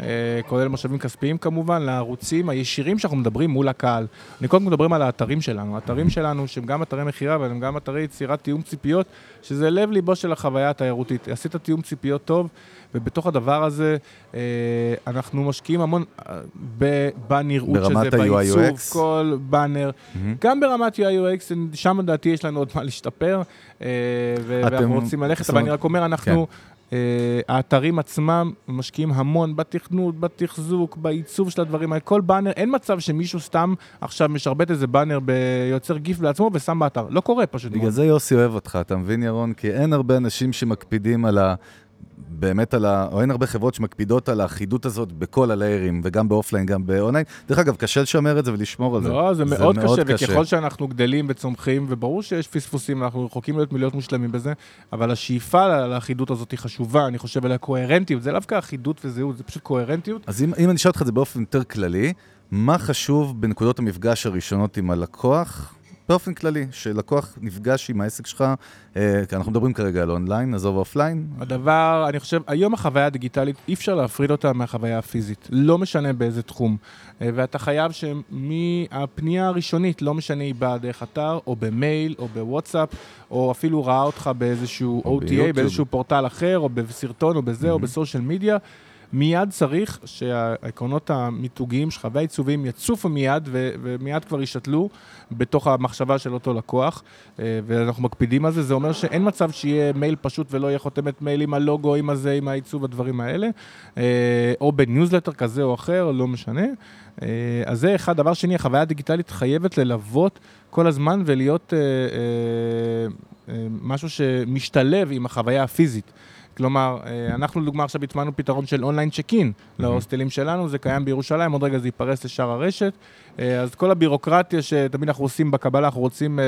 אה, כולל משאבים כספיים כמובן, לערוצים הישירים שאנחנו מדברים מול הקהל. אני קודם כל מדברים על האתרים שלנו. האתרים שלנו, שהם גם אתרי מכירה, אבל הם גם אתרי יצירת תיאום ציפיות, שזה לב ליבו של החוויה התיירותית. עשית תיאום ציפיות טוב, ובתוך הדבר הזה אה, אנחנו משקיעים המון אה, בנראות שזה, בעיצוב. כל באנר. גם ברמת UI UX, שם לדעתי יש לנו עוד מה להשתפר, ואנחנו רוצים ללכת, אבל אני רק אומר, אנחנו, אה, האתרים עצמם משקיעים המון בתכנות, בתחזוק, בעיצוב של הדברים האלה, כל באנר, אין מצב שמישהו סתם עכשיו משרבט איזה באנר, ביוצר גיף בעצמו ושם באתר, לא קורה פשוט. בגלל. זה יוסי אוהב אותך, אתה מבין ירון? כי אין הרבה אנשים שמקפידים על ה... באמת על ה... או אין הרבה חברות שמקפידות על האחידות הזאת בכל הליירים, וגם באופליין, גם באונליין. דרך אגב, קשה לשמר את זה ולשמור על זה. לא, זה מאוד קשה, וככל שאנחנו גדלים וצומחים, וברור שיש פספוסים, אנחנו רחוקים להיות מלהיות מושלמים בזה, אבל השאיפה לאחידות הזאת היא חשובה, אני חושב על הקוהרנטיות, זה דווקא אחידות וזהות, זה פשוט קוהרנטיות. אז אם, אם אני אשאל אותך את זה באופן יותר כללי, מה חשוב בנקודות המפגש הראשונות עם הלקוח? באופן כללי, שלקוח נפגש עם העסק שלך, אה, כי אנחנו מדברים כרגע על אונליין, עזוב offline, הדבר, אני חושב, היום החוויה הדיגיטלית, אי אפשר להפריד אותה מהחוויה הפיזית, לא משנה באיזה תחום. אה, ואתה חייב שמהפנייה הראשונית, לא משנה היא באה דרך אתר, או במייל, או בוואטסאפ, או אפילו ראה אותך באיזשהו או OTA, ביוטיוב. באיזשהו פורטל אחר, או בסרטון, או בזה, או ב social media. מיד צריך שהעקרונות המיתוגיים שלך והעיצוביים יצופו מיד, ו- ומיד כבר יישתלו בתוך המחשבה של אותו לקוח, אה, ואנחנו מקפידים על זה. זה אומר שאין מצב שיהיה מייל פשוט ולא יהיה חותמת מייל עם הלוגו, עם הזה, עם העיצוב, הדברים האלה, אה, או בניוזלטר כזה או אחר, לא משנה. אה, אז זה אחד. דבר שני, החוויה הדיגיטלית חייבת ללוות כל הזמן ולהיות משהו שמשתלב עם החוויה הפיזית. כלומר, אה, אנחנו לדוגמה עכשיו הטמענו פתרון של online check in להוסטלים שלנו, זה קיים בירושלים, עוד רגע זה ייפרס לשאר הרשת. אה, אז כל הבירוקרטיה שתמיד אנחנו עושים בקבלה, אנחנו רוצים אה,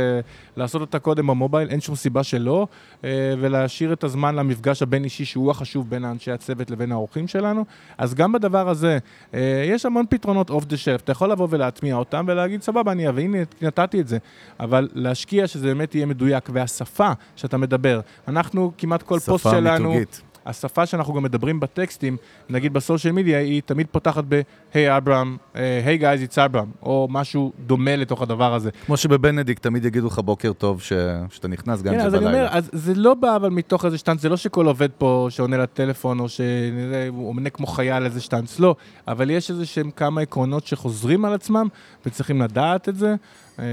לעשות אותה קודם ב mobile, אין שום סיבה שלא, ולהשאיר את הזמן למפגש הבין-אישי שהוא החשוב בין אנשי הצוות לבין האורחים שלנו. אז גם בדבר הזה, יש המון פתרונות off the shelf, אתה יכול לבוא ולהטמיע אותם ולהגיד, סבבה, אני הנה, נתתי את זה. אבל להשקיע שזה באמת יהיה מדויק, והשפה שאתה מדבר, אנחנו כמעט כל פוסט שלנו... מיתוגית. השפה שאנחנו גם מדברים בטקסטים, נגיד בסושיאל מדיה, היא תמיד פותחת ב- היי אברהם, היי גייז, it's אברהם, או משהו דומה לתוך הדבר הזה. כמו שבבנדיקט תמיד יגידו לך בוקר טוב ש... שאתה נכנס, גם כן, אם אז זה אני אומר, בלילה. אז זה לא בא אבל מתוך איזה שטאנץ, זה לא שכל עובד פה שעונה לטלפון, או שהוא עונה כמו חייל איזה שטאנץ, לא. אבל יש איזה שהם כמה עקרונות שחוזרים על עצמם, וצריכים לדעת את זה. אה,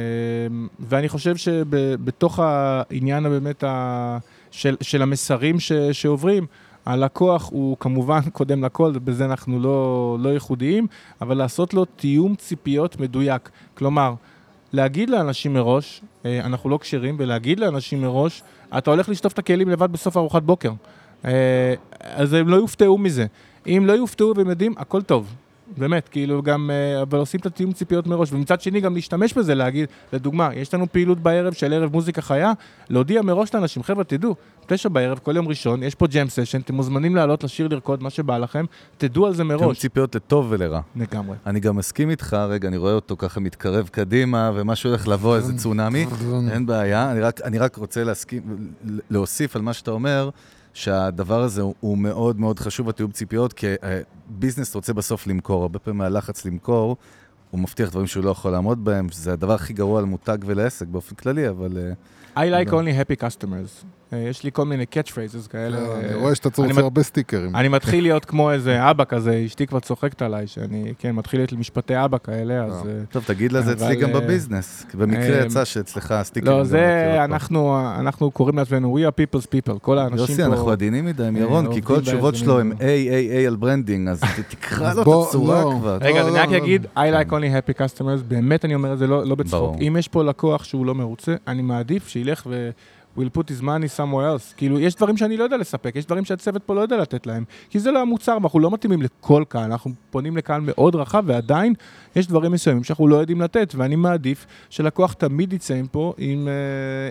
ואני חושב שבתוך העניין הבאמת ה... של, של המסרים ש, שעוברים, הלקוח הוא כמובן קודם לכל, בזה אנחנו לא, לא ייחודיים, אבל לעשות לו תיאום ציפיות מדויק. כלומר, להגיד לאנשים מראש, אה, אנחנו לא כשרים, ולהגיד לאנשים מראש, אתה הולך לשטוף את הכלים לבד בסוף ארוחת בוקר. אה, אז הם לא יופתעו מזה. אם לא יופתעו והם יודעים, הכל טוב. באמת, כאילו גם, אה, אבל עושים את התיאום ציפיות מראש, ומצד שני גם להשתמש בזה, להגיד, לדוגמה, יש לנו פעילות בערב של ערב מוזיקה חיה, להודיע מראש לאנשים, חבר'ה, תדעו, תשע בערב, כל יום ראשון, יש פה ג'ם סשן, אתם מוזמנים לעלות, לשיר, לרקוד, מה שבא לכם, תדעו על זה תיאום מראש. ציפיות לטוב ולרע. לגמרי. אני גם מסכים איתך, רגע, אני רואה אותו ככה מתקרב קדימה, ומשהו הולך לבוא, איזה צונאמי. אין בעיה, אני רק, אני רק רוצה להסכים, להוסיף על מה שאתה אומר, שהדבר הזה הוא, מאוד מאוד חשוב, התיאום ציפיות, כי אה, ביזנס רוצה בסוף למכור, הרבה פעמים מהלחץ למכור, הוא מבטיח דברים שהוא לא יכול לעמוד בהם, שזה הדבר הכי גרוע למותג ולעסק באופן כללי, אבל... אה, I like only happy customers. אה, יש לי כל מיני catch phrases כאלה. אני אה, רואה שאתה מת- הרבה סטיקרים. אני מתחיל להיות כמו איזה אבא כזה, אשתי כבר צוחקת עליי, שאני, כן, מתחיל להיות משפטי אבא כאלה, אז... אה. אה, טוב, תגיד לה, זה אצלי גם אה, ב business. במקרה אה, יצא שאצלך הסטיקרים... לא, זה. אנחנו, אנחנו קוראים לעצמנו We are people's people, כל האנשים יוסי, פה... אנחנו עדינים מדי עם אה, ירון, כי כל התשובות שלו הם מין- A, A, A על branding, אז תקרא לו את הצורה לא. כבר. רגע, אז לא, אני רק לא, אגיד, I like כן. only happy customers, באמת אני אומר את זה לא, לא בצחוק. אם יש פה לקוח שהוא לא מרוצה, אני מעדיף שילך ו... will put his money somewhere else. כאילו, יש דברים שאני לא יודע לספק, יש דברים שהצוות פה לא יודע לתת להם. כי זה לא המוצר, ואנחנו לא מתאימים לכל קהל, אנחנו פונים לקהל מאוד רחב, ועדיין יש דברים מסוימים שאנחנו לא יודעים לתת, ואני מעדיף שלקוח תמיד יצא מפה עם, אה,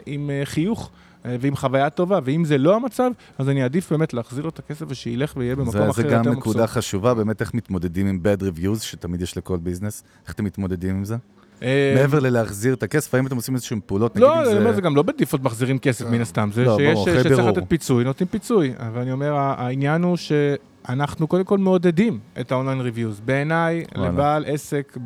עם אה, חיוך. אה, ועם חוויה טובה, ואם זה לא המצב, אז אני אעדיף באמת להחזיר לו את הכסף ושילך ויהיה במקום זה, אחר זה יותר גם מבסוט. נקודה חשובה, באמת איך מתמודדים עם bad reviews, שתמיד יש לכל ביזנס. איך אתם מתמודדים עם זה? אה, מעבר ללהחזיר את הכסף, האם אתם עושים איזשהם פעולות, לא, אני אומר, זה... זה גם לא ב default מחזירים כסף מן הסתם, זה לא, שצריך. לתת פיצוי, נותנים פיצוי. אבל אני אומר, העניין הוא שאנחנו קודם כל מעודדים את ה online reviews. בעיניי. לבעל עסק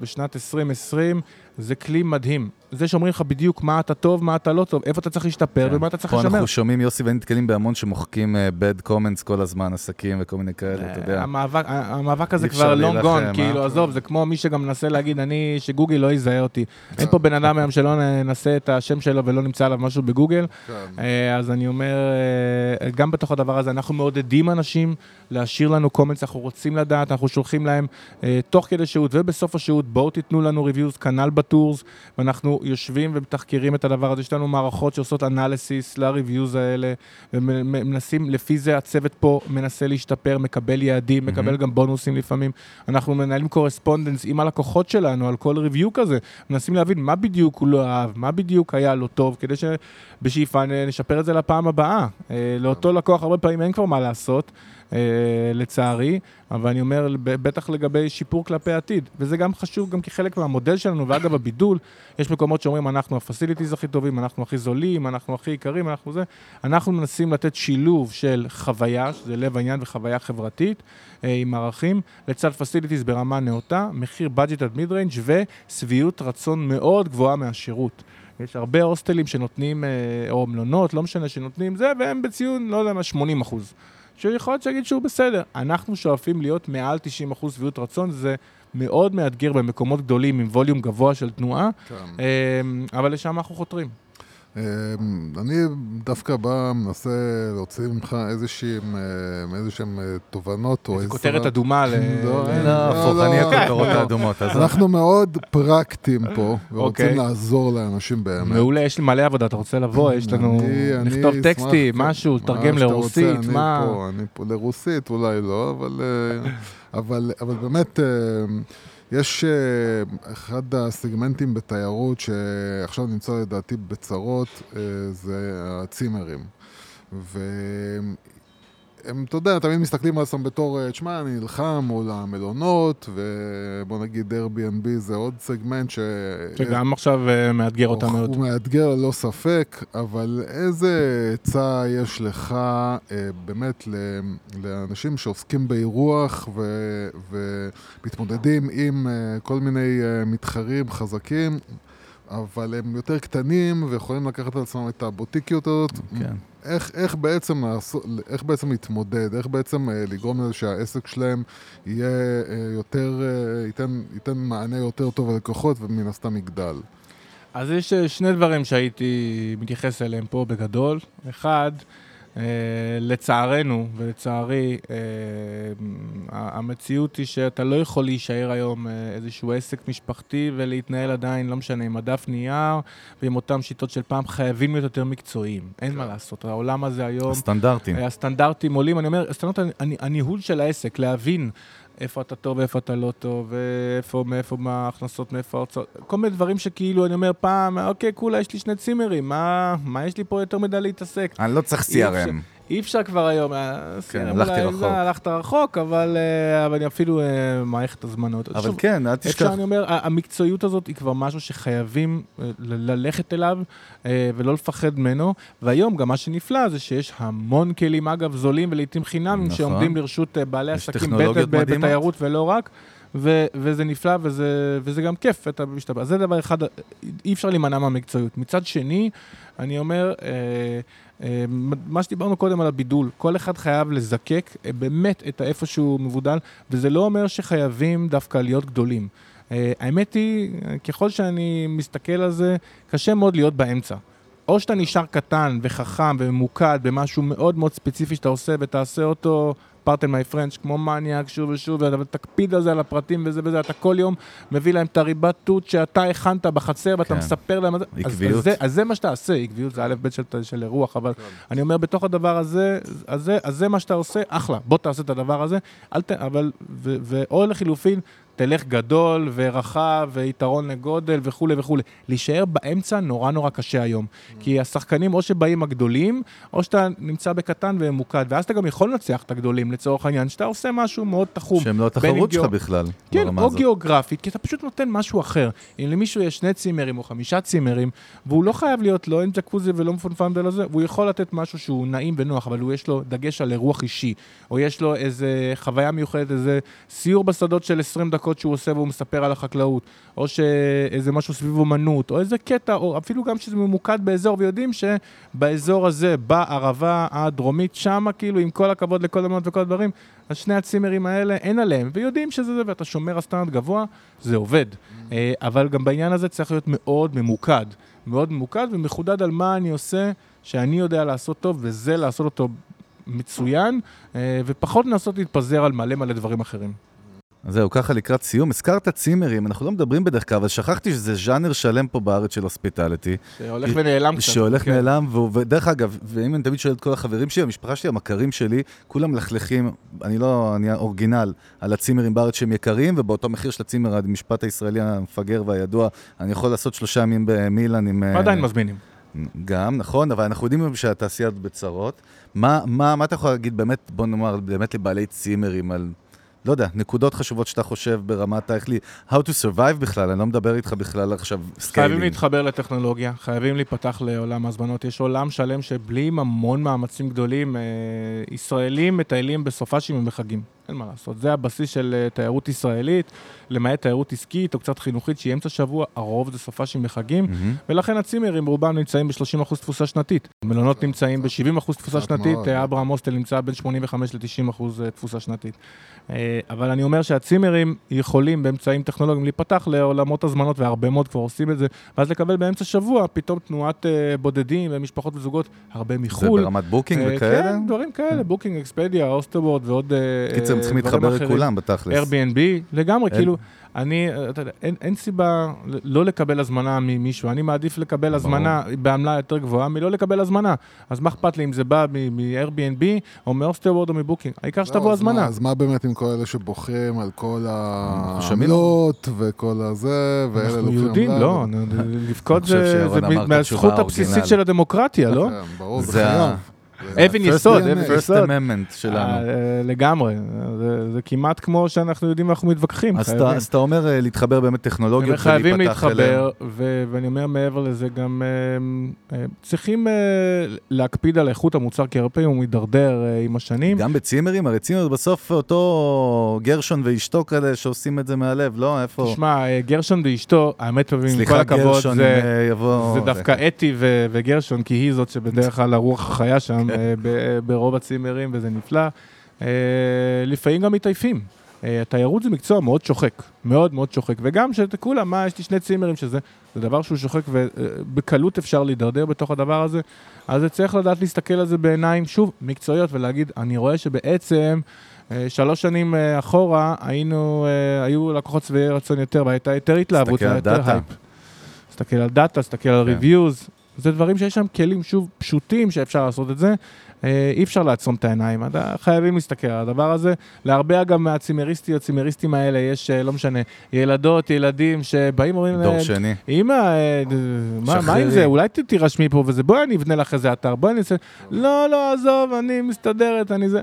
בשנת 2020, זה כלי מדהים. זה שאומרים לך בדיוק מה אתה טוב, מה אתה לא טוב, איפה אתה צריך להשתפר כן. ומה אתה צריך פה לשמר. אנחנו שומעים, יוסי ואני נתקלים בהמון שמוחקים אה, bad comments כל הזמן, עסקים וכל מיני כאלה, אתה יודע. המאבק, המאבק הזה כבר long gone, אה? כאילו, עזוב, זה כמו מי שגם מנסה להגיד, אני, שגוגל לא יזהה אותי. אין פה בן אדם היום שלא נכניס את השם שלו ולא נמצא עליו משהו בגוגל. כן. אה, אז אני אומר, אה, גם בתוך הדבר הזה, אנחנו מעודדים אנשים להשאיר לנו comments, אנחנו רוצים לדעת, אנחנו שולחים להם אה, תוך כדי שהות ובסוף השהות, בואו תיתנו לנו reviews, כנ"ל ב tours, ואנחנו יושבים ומתחקרים את הדבר הזה, יש לנו מערכות שעושות analysis ל reviews האלה, ומנסים, לפי זה הצוות פה מנסה להשתפר, מקבל יעדים, מקבל גם בונוסים לפעמים. אנחנו מנהלים correspondence עם הלקוחות שלנו על כל review כזה, מנסים להבין מה בדיוק הוא לא אהב, מה בדיוק היה לא טוב, כדי שבשאיפה נשפר את זה לפעם הבאה. אה, לאותו לקוח הרבה פעמים אין כבר מה לעשות. אה, לצערי, אבל אני אומר, בטח לגבי שיפור כלפי העתיד, וזה גם חשוב גם כחלק מהמודל שלנו, ואגב, הבידול, יש מקומות שאומרים, אנחנו ה facilities הכי טובים, אנחנו הכי זולים, אנחנו הכי יקרים, אנחנו זה. אנחנו מנסים לתת שילוב של חוויה, שזה לב העניין וחוויה חברתית, אה, עם ערכים, לצד facilities ברמה נאותה, מחיר budget עד mid-range ושביעות רצון מאוד גבוהה מהשירות. יש הרבה הוסטלים שנותנים, אה, או מלונות, לא משנה, שנותנים זה, והם בציון, לא יודע מה, 80 אחוז. שיכול להיות שיגיד שהוא בסדר. אנחנו שואפים להיות מעל 90 אחוז שביעות רצון, זה מאוד מאתגר במקומות גדולים עם volume גבוה של תנועה, כן. אה, אבל לשם אנחנו חותרים. אמ, אני דווקא בא, מנסה להוציא ממך איזשהם, איזשהם אה, תובנות או עזרה. כותרת אדומה ל... לא, ל- לא, הפוך, לא, אני לא. הכותרות האדומות. אז אנחנו מאוד פרקטיים פה, ורוצים אוקיי. לעזור לאנשים באמת. מעולה, יש לי מלא עבודה, אתה רוצה לבוא? יש לנו... אשמח, טקסטים, כן. משהו, שאתה לרוסית, מה... אני פה, אני פה לרוסית אולי לא, אבל, אה, אבל, אבל באמת, אה, יש אה, אחד הסגמנטים בתיירות שעכשיו נמצא לדעתי בצרות, אה, זה הצימרים. והם, אתה יודע, תמיד מסתכלים על עצמם בתור, אה, תשמע, אני נלחם מול המלונות, ובוא נגיד Airbnb זה עוד סגמנט ש... שגם עכשיו אה, מאתגר אותה מאוד. הוא מאתגר ללא ספק, אבל איזה עצה יש לך אה, באמת לאנשים שעוסקים באירוח ו- ומתמודדים עם אה, כל מיני אה, מתחרים חזקים, אבל הם יותר קטנים ויכולים לקחת על עצמם את הבוטיקיות הזאת? כן. איך, איך, בעצם לעשות, איך בעצם להתמודד, איך בעצם אה, לגרום לזה שהעסק שלהם יהיה אה, יותר, אה, ייתן, ייתן מענה יותר טוב ללקוחות ומן הסתם יגדל. אז יש אה, שני דברים שהייתי מתייחס אליהם פה בגדול. אחד, לצערנו ולצערי, אה, המציאות היא שאתה לא יכול להישאר היום אה, איזשהו עסק משפחתי ולהתנהל עדיין, לא משנה, עם הדף נייר ועם אותן שיטות של פעם, חייבים להיות יותר מקצועיים. אין מה לעשות, העולם הזה היום... הסטנדרטים. הסטנדרטים עולים, אני אומר, הסטנדרט, הניהול של העסק, להבין איפה אתה טוב ואיפה אתה לא טוב, ואיפה, מאיפה, מה ההכנסות, מאיפה ההוצאות, כל מיני דברים שכאילו, אני אומר פעם, אוקיי, כולה יש לי שני צימרים, מה, מה יש לי פה יותר מדי להתעסק? אני לא צריך CRM. אי אפשר כבר היום, אה, כן, הלכתי רחוק. הלכת רחוק, אבל, אה, אני אפילו אה, מערכת הזמנות. אבל כן, אל תשכח. אפשר, אני אומר, המקצועיות הזאת היא כבר משהו שחייבים ללכת אליו ולא לפחד ממנו, והיום גם מה שנפלא זה שיש המון כלים, אגב, זולים ולעיתים חינמים, נכון. שעומדים לרשות בעלי עסקים, בתיירות ולא רק. ו- וזה נפלא וזה, וזה גם כיף, אתה משתבח. זה דבר אחד, אי אפשר להימנע מהמקצועיות. מצד שני, אני אומר, אה, מה שדיברנו קודם על הבידול, כל אחד חייב לזקק אה, באמת את האיפה שהוא מבודל, וזה לא אומר שחייבים דווקא להיות גדולים. אה, האמת היא, ככל שאני מסתכל על זה, קשה מאוד להיות באמצע. או שאתה נשאר קטן וחכם וממוקד במשהו מאוד מאוד ספציפי שאתה עושה ותעשה אותו פרטן מי פרנץ' כמו מניאק שוב ושוב, ואתה תקפיד על זה, על הפרטים וזה וזה, אתה כל יום מביא להם את הריבת תות שאתה הכנת בחצר ואתה כן. מספר להם, עקביות. אז, אז, זה, אז זה מה שאתה עושה, עקביות זה א' ב' של, של אירוח, אבל כן. אני אומר, בתוך הדבר הזה, אז זה, אז זה מה שאתה עושה, אחלה, בוא תעשה את הדבר הזה, אל ת, אבל, ו, ו, או לחילופין, תלך גדול ורחב ויתרון לגודל וכולי וכולי. להישאר באמצע נורא נורא קשה היום. Mm. כי השחקנים או שבאים הגדולים, או שאתה נמצא בקטן וממוקד, ואז אתה גם יכול לנצח את הגדולים לצורך העניין, שאתה עושה משהו מאוד תחום. שהם לא התחרות שלך בכלל, כן, או הזאת. גיאוגרפית, כי אתה פשוט נותן משהו אחר. אם למישהו יש שני צימרים או חמישה צימרים, והוא לא חייב להיות לא עם ג'קוזי ולא מפונפן ולא זה, והוא יכול לתת משהו שהוא נעים ונוח, אבל הוא יש לו דגש על אירוח אישי, או יש לו איזה חוויה מיוחדת, איזה סיור בשדות של 20 דקות. דקות שהוא עושה והוא מספר על החקלאות, או שאיזה משהו סביב אומנות, או איזה קטע, או אפילו גם שזה ממוקד באזור, ויודעים שבאזור הזה, בערבה הדרומית, שמה כאילו, עם כל הכבוד לכל המנות וכל הדברים, אז שני הצימרים האלה, אין עליהם, ויודעים שזה זה, ואתה שומר על סטנדרט גבוה, זה עובד. Mm-hmm. אבל גם בעניין הזה צריך להיות מאוד ממוקד, מאוד ממוקד ומחודד על מה אני עושה, שאני יודע לעשות טוב, וזה לעשות אותו מצוין, אה, ופחות לנסות להתפזר על מלא מלא דברים אחרים. זהו, ככה לקראת סיום. הזכרת צימרים, אנחנו לא מדברים בדרך כלל, אבל שכחתי שזה ז'אנר שלם פה בארץ של הוספיטליטי. שהולך ונעלם קצת. שהולך כן. ונעלם, ודרך אגב, ואם אני תמיד שואל את כל החברים שלי, המשפחה שלי, המכרים שלי, כולם מלכלכים, אני לא, אני original, על הצימרים בארץ שהם יקרים, ובאותו מחיר של הצימר, המשפט הישראלי המפגר והידוע, אני יכול לעשות שלושה ימים במילאן עם... עדיין מזמינים. גם, נכון, אבל אנחנו יודעים שהתעשייה בצרות. מה, מה, מה אתה יכול להגיד באמת, בוא נאמר, באמת לבעלי צימרים על... לא יודע, נקודות חשובות שאתה חושב ברמת איך לי, how to survive בכלל, אני לא מדבר איתך בכלל עכשיו scaling. חייבים להתחבר לטכנולוגיה, חייבים להיפתח לעולם ההזמנות. יש עולם שלם שבלי המון מאמצים גדולים, אה, ישראלים מטיילים בסופ"שים ובחגים. אין מה לעשות, זה הבסיס של אה, תיירות ישראלית, למעט תיירות עסקית או קצת חינוכית שהיא אמצע שבוע, הרוב זה סופ"שים בחגים, mm-hmm. ולכן הצימרים רובם נמצאים ב-30% תפוסה שנתית. מלונות נמצאים ב-70% תפוסה שנתית, אברהם הוסטל נמצא בין 85 ל-90% אה, תפוסה שנתית. אה, אבל אני אומר שהצימרים יכולים באמצעים טכנולוגיים להיפתח לעולמות הזמנות, והרבה מאוד כבר עושים את זה, ואז לקבל באמצע שבוע פתאום תנועת בודדים ומשפחות וזוגות הרבה מחו"ל. זה ברמת בוקינג וכאלה? כן, דברים כאלה, בוקינג, אקספדיה, הוסטלוורלד ועוד... קיצר, הם צריכים להתחבר לכולם בתכלס. Airbnb, לגמרי, כאילו, אני, אתה יודע, אין, אין סיבה לא לקבל הזמנה ממישהו, אני מעדיף לקבל הזמנה בעמלה יותר גבוהה מלא לקבל הזמנה. אז מה אכפת לי אם זה בא מ-Airbnb או מהוסטלוורלד או מבוקינג, העיקר שתבוא לא, הזמנה. אז מה באמת עם כל אלה שבוכים על כל העמלות וכל הזה, ואלה לוקחים אנחנו יהודים, לא, לבכות זה מהזכות הבסיסית של הדמוקרטיה, לא? כן, ברור, זה חייב. אבן יסוד, אבן יסוד. first amendment שלנו. אה, לגמרי, זה כמעט כמו שאנחנו יודעים ואנחנו מתווכחים. אז אתה אומר אה, להתחבר באמת טכנולוגיות ולהיפתח אליהם. חייבים להתחבר, ואני אומר מעבר לזה גם, אה, צריכים להקפיד על איכות המוצר, כי הרבה פעמים הוא מידרדר עם השנים. גם בצימרים, הרי צימר בסוף אותו גרשון ואשתו כאלה שעושים את זה מהלב, לא? איפה? תשמע, גרשון ואשתו, האמת, עם כל הכבוד, זה דווקא אתי וגרשון, כי היא זאת שבדרך כלל הרוח החיה שם. אה, ברוב הצימרים, וזה נפלא. אה, לפעמים גם מתעייפים. אה, תיירות זה מקצוע מאוד שוחק, מאוד מאוד שוחק, וגם שכולם, מה, יש לי שני צימרים שזה, זה דבר שהוא שוחק ובקלות אפשר להידרדר בתוך הדבר הזה, אז צריך לדעת להסתכל על זה בעיניים, שוב, מקצועיות, ולהגיד, אני רואה שבעצם... שלוש שנים אחורה היינו, היו לקוחות שבעי רצון יותר, והייתה יותר התלהבות, על יותר. הייפ. תסתכל על data, תסתכל על כן. reviews, זה דברים שיש שם כלים, שוב, פשוטים שאפשר לעשות את זה. אה, אי אפשר לעצום את העיניים, אתה- חייבים להסתכל על הדבר הזה. להרבה אגב מהצימריסטיות, צימריסטים האלה, יש, אה, לא משנה, ילדות, ילדים שבאים ואומרים, דור אה, שני. אה, מה, מה עם. זה? אולי תירשמי פה וזה, בואי אני אבנה לך איזה אתר, בואי אני אעשה... לא, לא, עזוב, אני מסתדרת, אני זה...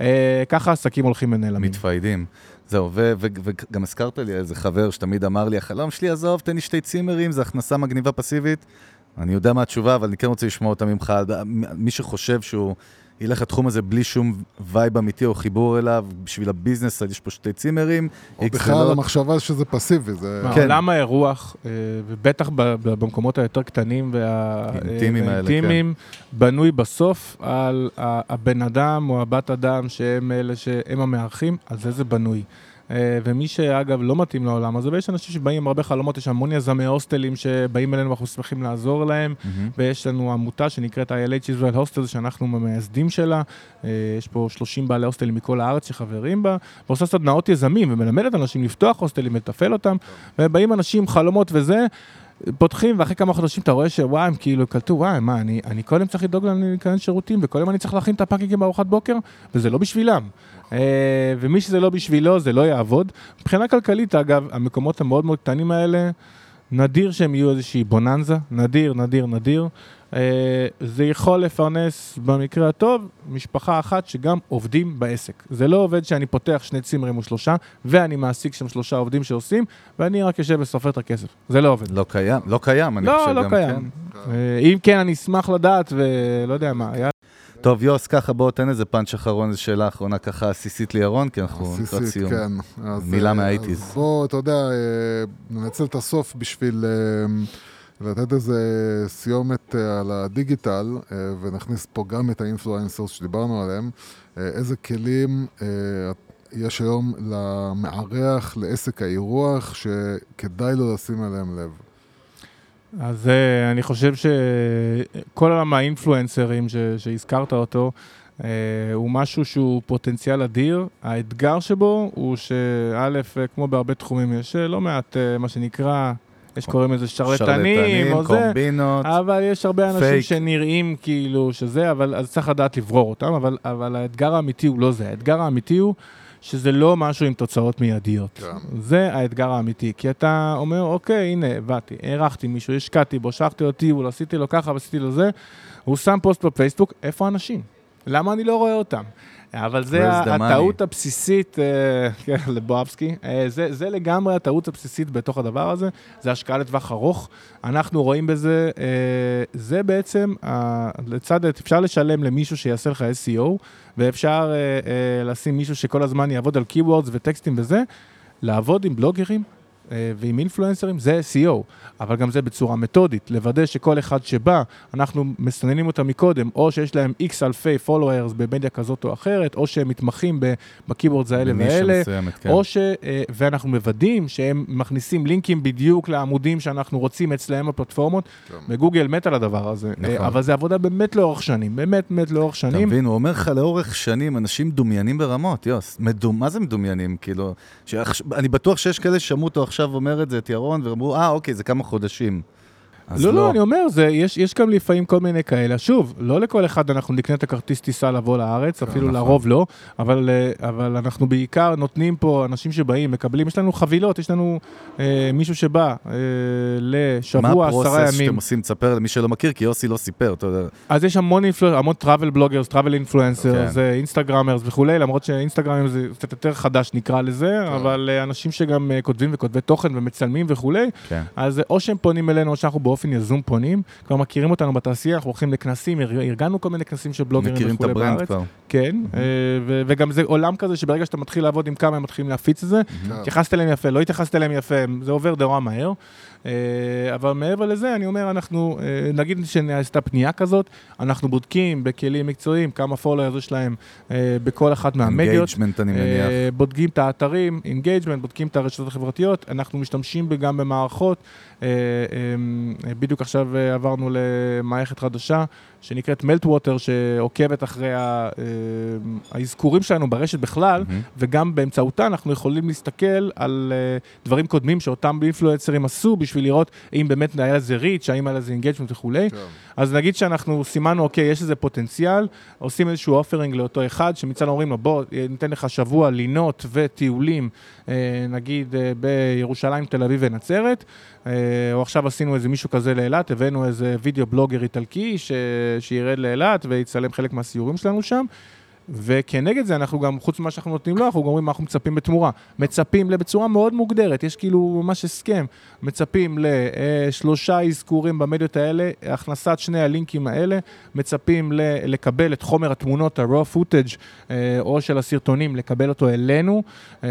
אה, ככה עסקים הולכים ונעלמים. מת fade ים. זהו, וגם הזכרת לי איזה חבר שתמיד אמר לי, החלום שלי, עזוב, תן לי שתי צימרים, זה הכנסה מגניבה פסיבית. אני יודע מה התשובה, אבל אני כן רוצה לשמוע אותה ממך. מי שחושב שהוא ילך לתחום הזה בלי שום vibe אמיתי או חיבור אליו, בשביל ה business, אז יש פה שתי צימרים, או בכלל. המחשבה שזה פסיבי, זה... כן. עולם האירוח, אה, ובטח במקומות היותר קטנים אינטימיים האלה, והאינטימיים, בנוי בסוף על הבן אדם או הבת אדם שהם אלה שהם המארחים, על זה זה בנוי. אה, ומי שאגב לא מתאים לעולם הזה, ויש אנשים שבאים עם הרבה חלומות, יש המון יזמי הוסטלים שבאים אלינו ואנחנו שמחים לעזור להם, מהמם. ויש לנו עמותה שנקראת ILH Israel Hostel, שאנחנו המייסדים שלה. אה, יש פה 30 בעלי הוסטלים מכל הארץ שחברים בה, ועושה סדנאות יזמים ומלמדת אנשים לפתוח הוסטלים, לתפעל אותם, ובאים אנשים עם חלומות וזה. פותחים, ואחרי כמה חודשים אתה רואה שוואי, הם כאילו קלטו, וואי, מה, אני, אני קודם צריך לדאוג להיכנס שירותים, וקודם אני צריך להכין את הפאקינגים בארוחת בוקר, וזה לא בשבילם. אה, ומי שזה לא בשבילו, זה לא יעבוד. מבחינה כלכלית, אגב, המקומות המאוד מאוד קטנים האלה, נדיר שהם יהיו איזושהי בוננזה, נדיר, נדיר, נדיר. אה, זה יכול לפרנס, במקרה הטוב, משפחה אחת שגם עובדים בעסק. זה לא עובד שאני פותח שני צימרים או שלושה, ואני מעסיק שם שלושה עובדים שעושים, ואני רק יושב וסופר את הכסף. זה לא עובד. לא קיים, לא קיים, אני לא, חושב לא גם, קיים. כן. אה, אם כן, אני אשמח לדעת, ולא יודע מה, היה... טוב, יוס, ככה בוא תן איזה פאנץ' אחרון, איזו שאלה אחרונה ככה עסיסית לירון, כי אנחנו לקראת סיום. כן. מילה אה, מהאייטיז. אז בוא, אתה יודע, ננצל את הסוף בשביל אה, לתת איזה סיומת אה, על הדיגיטל, אה, ונכניס פה גם את האינפלואנסרס שדיברנו עליהם. אה, איזה כלים יש היום למארח, לעסק האירוח, שכדאי לו לשים עליהם לב. אז אני חושב שכל עולם האינפלואנסרים שהזכרת אותו, אה, הוא משהו שהוא פוטנציאל אדיר. האתגר שבו הוא שא', כמו בהרבה תחומים, יש לא מעט, אה, מה שנקרא, יש קוראים לזה שרלטנים, או זה, קומבינות. אבל יש הרבה אנשים פייק. שנראים כאילו שזה, אבל אז צריך לדעת לברור אותם, אבל, אבל האתגר האמיתי הוא לא זה. האתגר האמיתי הוא שזה לא משהו עם תוצאות מיידיות. כן. זה האתגר האמיתי, כי אתה אומר, אוקיי, הנה, באתי, הערכתי מישהו, השקעתי בו, שלחתי לו טיול, עשיתי לו ככה ועשיתי לו זה, הוא שם פוסט בפייסבוק, איפה האנשים? למה אני לא רואה אותם? אבל זה הטעות? הבסיסית, אה, כן, לבואבסקי, אה, זה, זה לגמרי הטעות הבסיסית בתוך הדבר הזה, זה השקעה לטווח ארוך. אנחנו רואים בזה, אה, זה בעצם, לצד, אפשר לשלם למישהו שיעשה לך SEO, ואפשר לשים מישהו שכל הזמן יעבוד על keywords וטקסטים וזה, לעבוד עם בלוגרים ועם אינפלואנסרים זה SEO, אבל גם זה בצורה מתודית, לוודא שכל אחד שבא, אנחנו מסננים אותם מקודם, או שיש להם איקס אלפי followers במדיה כזאת או אחרת, או שהם מתמחים בקיבורדס האלה והאלה, מסוימת, כן. או ש... אה, ואנחנו מוודאים שהם מכניסים לינקים בדיוק לעמודים שאנחנו רוצים אצלהם בפלטפורמות. וגוגל מת על הדבר הזה, נכון. אה, אבל זה עבודה באמת לאורך שנים, באמת באמת לאורך אתה שנים. מבין, הוא אומר לך לאורך שנים, אנשים מדומיינים ברמות, יוס. מדומ... מה זה מדומיינים? כאילו, שעכש... אני בטוח שיש כאלה ששמעו אותו עכשיו אומר את זה, את ירון, ואמרו, אה, אוקיי, זה כמה חודשים. אז לא, לא, אני אומר, זה, יש, יש גם לפעמים כל מיני כאלה. שוב, לא לכל אחד אנחנו נקנה את הכרטיס טיסה לבוא לארץ, אפילו נכון. לרוב לא, אבל, אה, אבל אנחנו בעיקר נותנים פה אנשים שבאים, מקבלים, יש לנו חבילות, יש לנו אה, מישהו שבא אה, לשבוע, מה עשרה הפרוסס שאתם ימים. עושים? תספר למי שלא מכיר, כי יוסי לא סיפר, אתה יודע. אז יש המון influencers, המון travel bloggers, travel כן. influencers, Instagrammers וכולי, למרות שאינסטגרמים זה קצת יותר חדש נקרא לזה, אבל אה, אנשים שגם אה, כותבים וכותבי תוכן ומצלמים וכולי, כן. אז או שהם פונים אלינו או שאנחנו באופן יזום פונים, כבר מכירים אותנו בתעשייה, אנחנו הולכים לכנסים, אר- ארגנו כל מיני כנסים של בלוגרים מכירים את וכולי ה brand בארץ. כבר. כן, אה, ו- וגם זה עולם כזה שברגע שאתה מתחיל לעבוד עם כמה הם מתחילים להפיץ את זה, כן. התייחסת אליהם יפה, לא התייחסת אליהם יפה, זה עובר נורא מהר. אה, אבל מעבר לזה, אני אומר, אנחנו, אה, נגיד שנעשתה פנייה כזאת, אנחנו בודקים בכלים מקצועיים כמה followers יש להם אה, בכל אחת מהמדיות. engagement אני מניח. בודקים את האתרים, engagement, בודקים את הרשתות החברתיות, אנחנו משתמשים גם במערכות. אה, בדיוק עכשיו עברנו למערכת חדשה שנקראת Meltwater, שעוקבת אחרי האזכורים שלנו ברשת בכלל, מהמם. וגם באמצעותה אנחנו יכולים להסתכל על דברים קודמים שאותם אינפלואנסרים עשו בשביל לראות אם באמת היה לזה reach, האם היה לזה engagement וכולי. כן. אז נגיד שאנחנו סימנו, אוקיי, יש איזה פוטנציאל, עושים איזשהו offering לאותו אחד, שמצד אומרים לו, בוא, אה, ניתן לך שבוע לינות וטיולים, אה, נגיד אה, בירושלים, תל אביב ונצרת, או עכשיו עשינו איזה מישהו כזה לאילת, הבאנו איזה video blogger איטלקי ש... שירד לאילת ויצלם חלק מהסיורים שלנו שם. וכנגד זה אנחנו גם, חוץ ממה שאנחנו נותנים לו, אנחנו גם אומרים מה אנחנו מצפים בתמורה. מצפים בצורה מאוד מוגדרת, יש כאילו ממש הסכם. מצפים לשלושה אזכורים במדיות האלה, הכנסת שני הלינקים האלה, מצפים לקבל את חומר התמונות, ה-raw footage, אה, או של הסרטונים, לקבל אותו אלינו, אה,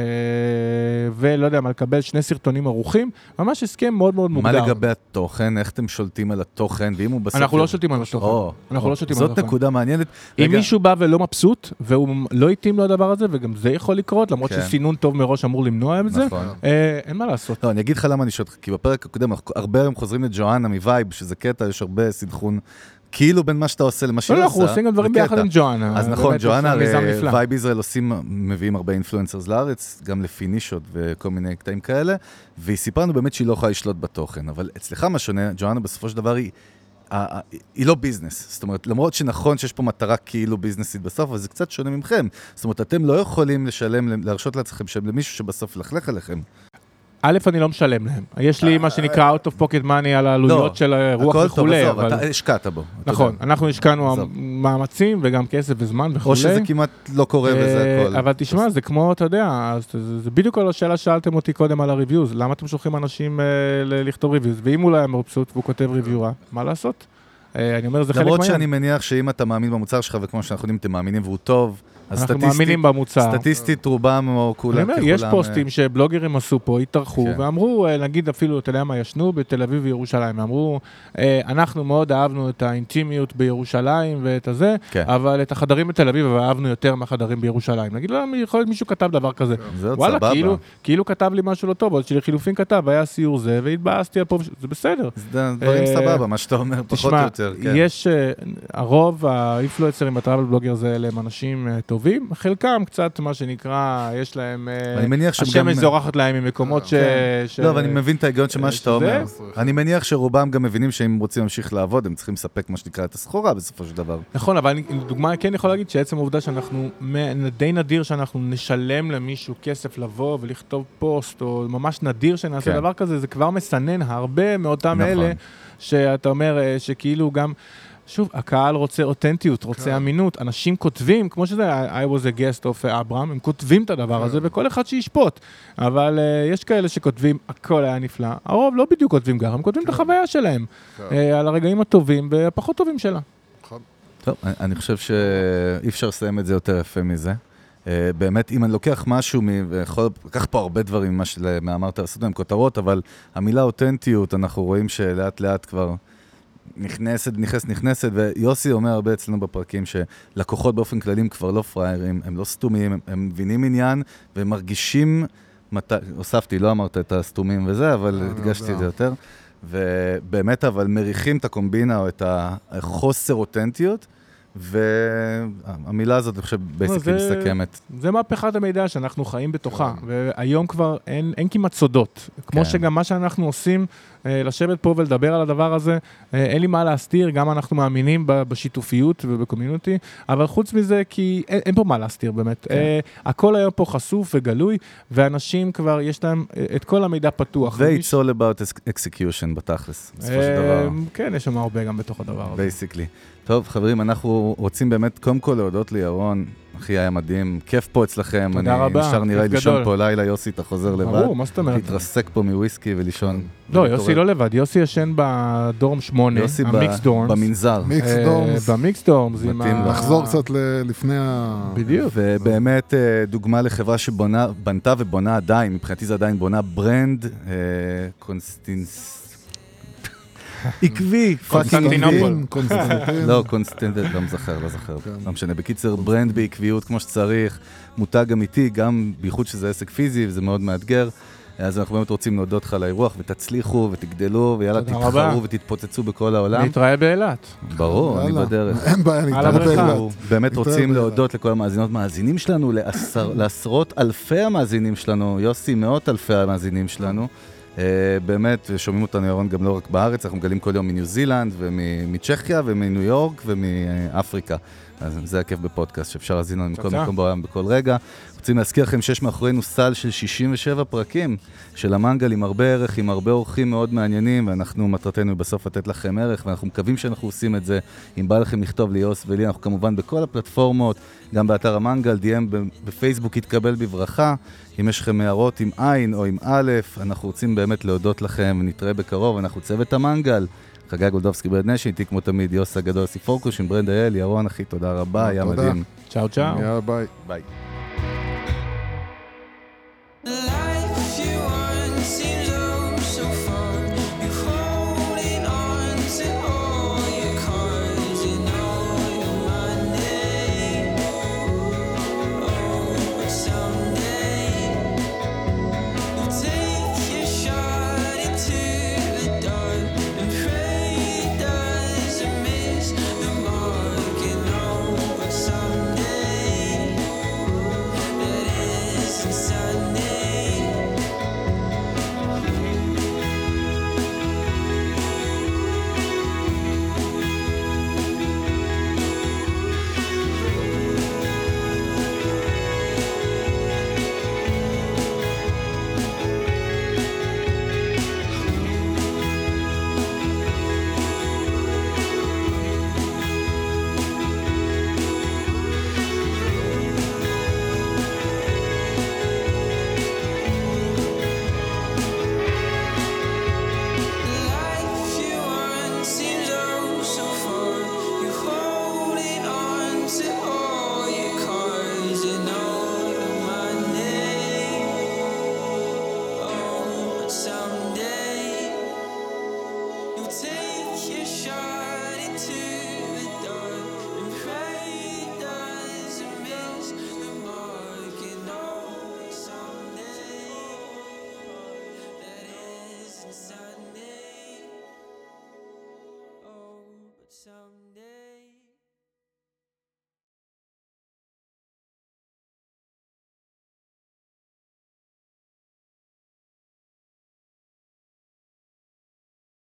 ולא יודע מה, לקבל שני סרטונים ערוכים, ממש הסכם מאוד מאוד מה מוגדר. לגבי התוכן? איך אתם שולטים על התוכן? ואם הוא בסוף... אנחנו לא שולטים על התוכן. אנחנו לא שולטים על זאת התוכן. נקודה מעניינת. אם מישהו בא ולא מבסוט, והוא לא התאים לו הדבר הזה, וגם זה יכול לקרות, למרות כן. שסינון טוב מראש אמור למנוע את זה, נכון. אה, אין מה לעשות. לא, אני אגיד לך למה אני שואל כי בפרק הקודם, הרבה היום חוזרים לג'ואנה מ Vibe, שזה קטע, יש הרבה סנכרון, כאילו בין מה שאתה עושה למה שהיא לא, עושה. לא, אנחנו עושים גם דברים ביחד. עם ג'ואנה. אז נכון, ג'ואנה, יש מיזם הרי נפלא. Vibe Israel עושים, מביאים הרבה influencers לארץ, גם לפי נישות וכל מיני קטעים כאלה, והיא סיפרה לנו באמת שהיא לא יכולה לשלוט בתוכן, אבל אצלך מה שונה, ג'ואנה בסופו של דבר היא... היא לא ביזנס, זאת אומרת, למרות שנכון שיש פה מטרה כאילו ביזנסית בסוף, אבל זה קצת שונה ממכם. זאת אומרת, אתם לא יכולים לשלם, להרשות לעצמכם לשלם למישהו שבסוף ילכלך עליכם. א', אני לא משלם להם. יש לי מה שנקרא out of pocket money על העלויות של הרוח לא, הכל טוב, וכולי, עזוב. אתה השקעת בו. נכון. אנחנו השקענו. מאמצים וגם כסף וזמן וכולי. או שזה כמעט לא קורה וזה אה, הכל. אבל תשמע, זה כמו, אתה יודע, זה בדיוק על השאלה ששאלתם אותי קודם על ה-reviews, למה אתם שולחים אנשים אה, לכתוב reviews? ואם הוא לא היה מבסוט והוא כותב review רע, מה לעשות? אה, אני אומר, זה חלק למרות מהעניין. שאני מניח שאם אתה מאמין במוצר שלך, וכמו שאנחנו יודעים, אתם מאמינים והוא טוב, אנחנו מאמינים במוצר. סטטיסטית רובם או כולם, ככולם, יש אה, פוסטים שבלוגרים עשו פה, התארחו, כן. ואמרו, אה, נגיד אפילו, אתה יודע מה, ישנו בתל אביב וירושלים, אמרו, אה, אנחנו מאוד אהבנו את האינטימיות בירושלים ואת הזה, כן. אבל את החדרים בתל אביב אהבנו יותר מהחדרים בירושלים. נגיד, לא, יכול להיות מישהו כתב דבר כזה. זה עוד וואלה, סבבה. כאילו, כאילו כתב לי משהו לא טוב, עוד שלחילופין כתב, היה סיור זה, והתבאסתי על פה, זה בסדר. זה דברים אה, סבבה, מה שאתה אומר, פחות או תשמע, יותר, כן. יש, אה, הרוב האינפלואנסרים, הטראבל בלוגרס האלה הם אנשים אה, טובים, חלקם קצת, מה שנקרא, יש להם, אה, אני מניח שהם גם... השמש זורחת להם ממקומות ש... ש- לא, אבל אני מבין את ההיגיון של מה אה, שאתה אומר. אני מניח שרובם גם מבינים שאם רוצים להמשיך לעבוד, הם צריכים לספק מה שנקרא את הסחורה בסופו של דבר. נכון, אבל אני, לדוגמה, כן יכול להגיד שעצם העובדה שאנחנו, מ- די נדיר שאנחנו נשלם למישהו כסף לבוא ולכתוב פוסט, או ממש נדיר שנעשה כן. דבר כזה, זה כבר מסנן הרבה מאותם נכון. אלה, שאתה אומר אה, שכאילו גם... שוב, הקהל רוצה אותנטיות, רוצה כן. אמינות. אנשים כותבים, כמו שזה, I was a guest of אברהם, הם כותבים את הדבר הזה, וכל אחד שישפוט. אבל uh, יש כאלה שכותבים, הכל היה נפלא. הרוב לא בדיוק כותבים ככה, הם כותבים את החוויה שלהם. כן. אה, על הרגעים הטובים והפחות טובים שלה. נכון. טוב, אני- חושב שאי אפשר לסיים את זה יותר יפה מזה. אה, באמת, אם אני לוקח משהו, מ- ויכול לקח פה הרבה דברים ממה מאמרת לעשות להם כותרות, אבל המילה אותנטיות, אנחנו רואים שלאט לאט כבר נכנסת, נכנסת, נכנסת, ויוסי אומר הרבה אצלנו בפרקים שלקוחות באופן כללי הם כבר לא פראיירים, הם לא סתומים, הם, הם מבינים עניין, והם מרגישים, מת... הוספתי, לא אמרת את הסתומים וזה, אבל אה, הדגשתי. את זה יותר. ובאמת, אבל מריחים את הקומבינה או את החוסר אותנטיות, והמילה הזאת, אני חושב, בייסקלי לא, מסכמת. זה מהפכת המידע שאנחנו חיים בתוכה, והיום כבר אין, אין כמעט סודות. כמו כן. שגם מה שאנחנו עושים, לשבת פה ולדבר על הדבר הזה, אה, אין לי מה להסתיר, גם אנחנו מאמינים בשיתופיות וב community, אבל חוץ מזה, כי אין, אין פה מה להסתיר באמת. כן. אה, הכל היום פה חשוף וגלוי, ואנשים כבר, יש להם אה, את כל המידע פתוח. ו- it's all about execution בתכלס, בסופו של דבר. אה, כן, יש שם הרבה גם בתוך הדבר הזה. basically. טוב, חברים, אנחנו רוצים באמת קודם כל להודות לירון אחי, היה מדהים. כיף פה אצלכם. תודה אני רבה, נשאר נראה לי לישון. פה לילה, יוסי, אתה חוזר לבד. ברור, מה זאת אומרת? להתרסק פה מוויסקי ולישון. לא, יוסי לא לבד, יוסי ישן ב dorm 8, יוסי ב- ה mixed dorms. במנזר. מיקס אה, דורמס, במיקס דורמס. לחזור קצת לפני ה... בדיוק. ובאמת אה, דוגמה לחברה שבנתה ובונה עדיין, מבחינתי זה עדיין בונה brand, אה, consistence... עקבי, קונסטנטינופול. עקבי. קונסטנטין. לא, constant, לא מזכר, לא זוכר. כן. לא משנה. בקיצר, brand בעקביות כמו שצריך, מותג אמיתי, גם בייחוד שזה עסק פיזי וזה מאוד מאתגר. אז אנחנו באמת רוצים להודות לך על האירוח, ותצליחו ותגדלו, ויאללה, תתחרו. ותתפוצצו בכל העולם. נתראה באילת. ברור, אני. בדרך. אין בעיה, נתראה. באילת. אנחנו באמת רוצים. להודות לכל המאזינות והמאזינים שלנו, לעשר, לעשרות אלפי המאזינים שלנו, יוסי, מאות אלפי המאזינים שלנו. Uh, באמת, שומעים אותנו, ירון, גם לא רק בארץ, אנחנו מגלים כל יום מניו זילנד ומצ'כיה ומניו יורק ומאפריקה. אז זה הכיף בפודקאסט, שאפשר להזין לנו מכל. מקום בעולם בכל רגע. רוצים להזכיר לכם שיש מאחורינו סל של 67 פרקים של המנגל עם הרבה ערך, עם הרבה אורחים מאוד מעניינים, ואנחנו, מטרתנו היא בסוף לתת לכם ערך, ואנחנו מקווים שאנחנו עושים את זה. אם בא לכם לכתוב לי, יוס ולי, אנחנו כמובן בכל הפלטפורמות, גם באתר המנגל, DM בפייסבוק יתקבל בברכה. אם יש לכם הערות עם עין או עם א', אנחנו רוצים באמת להודות לכם, ונתראה בקרוב, אנחנו צוות המנגל. חגי גולדובסקי ברד נשי, איתי כמו תמיד יוסי הגדול יוסי פורקוש עם ברנד אייל, ירון אחי, תודה רבה, אה, היה מדהים. צ'או צ'או. יאללה ביי. ביי.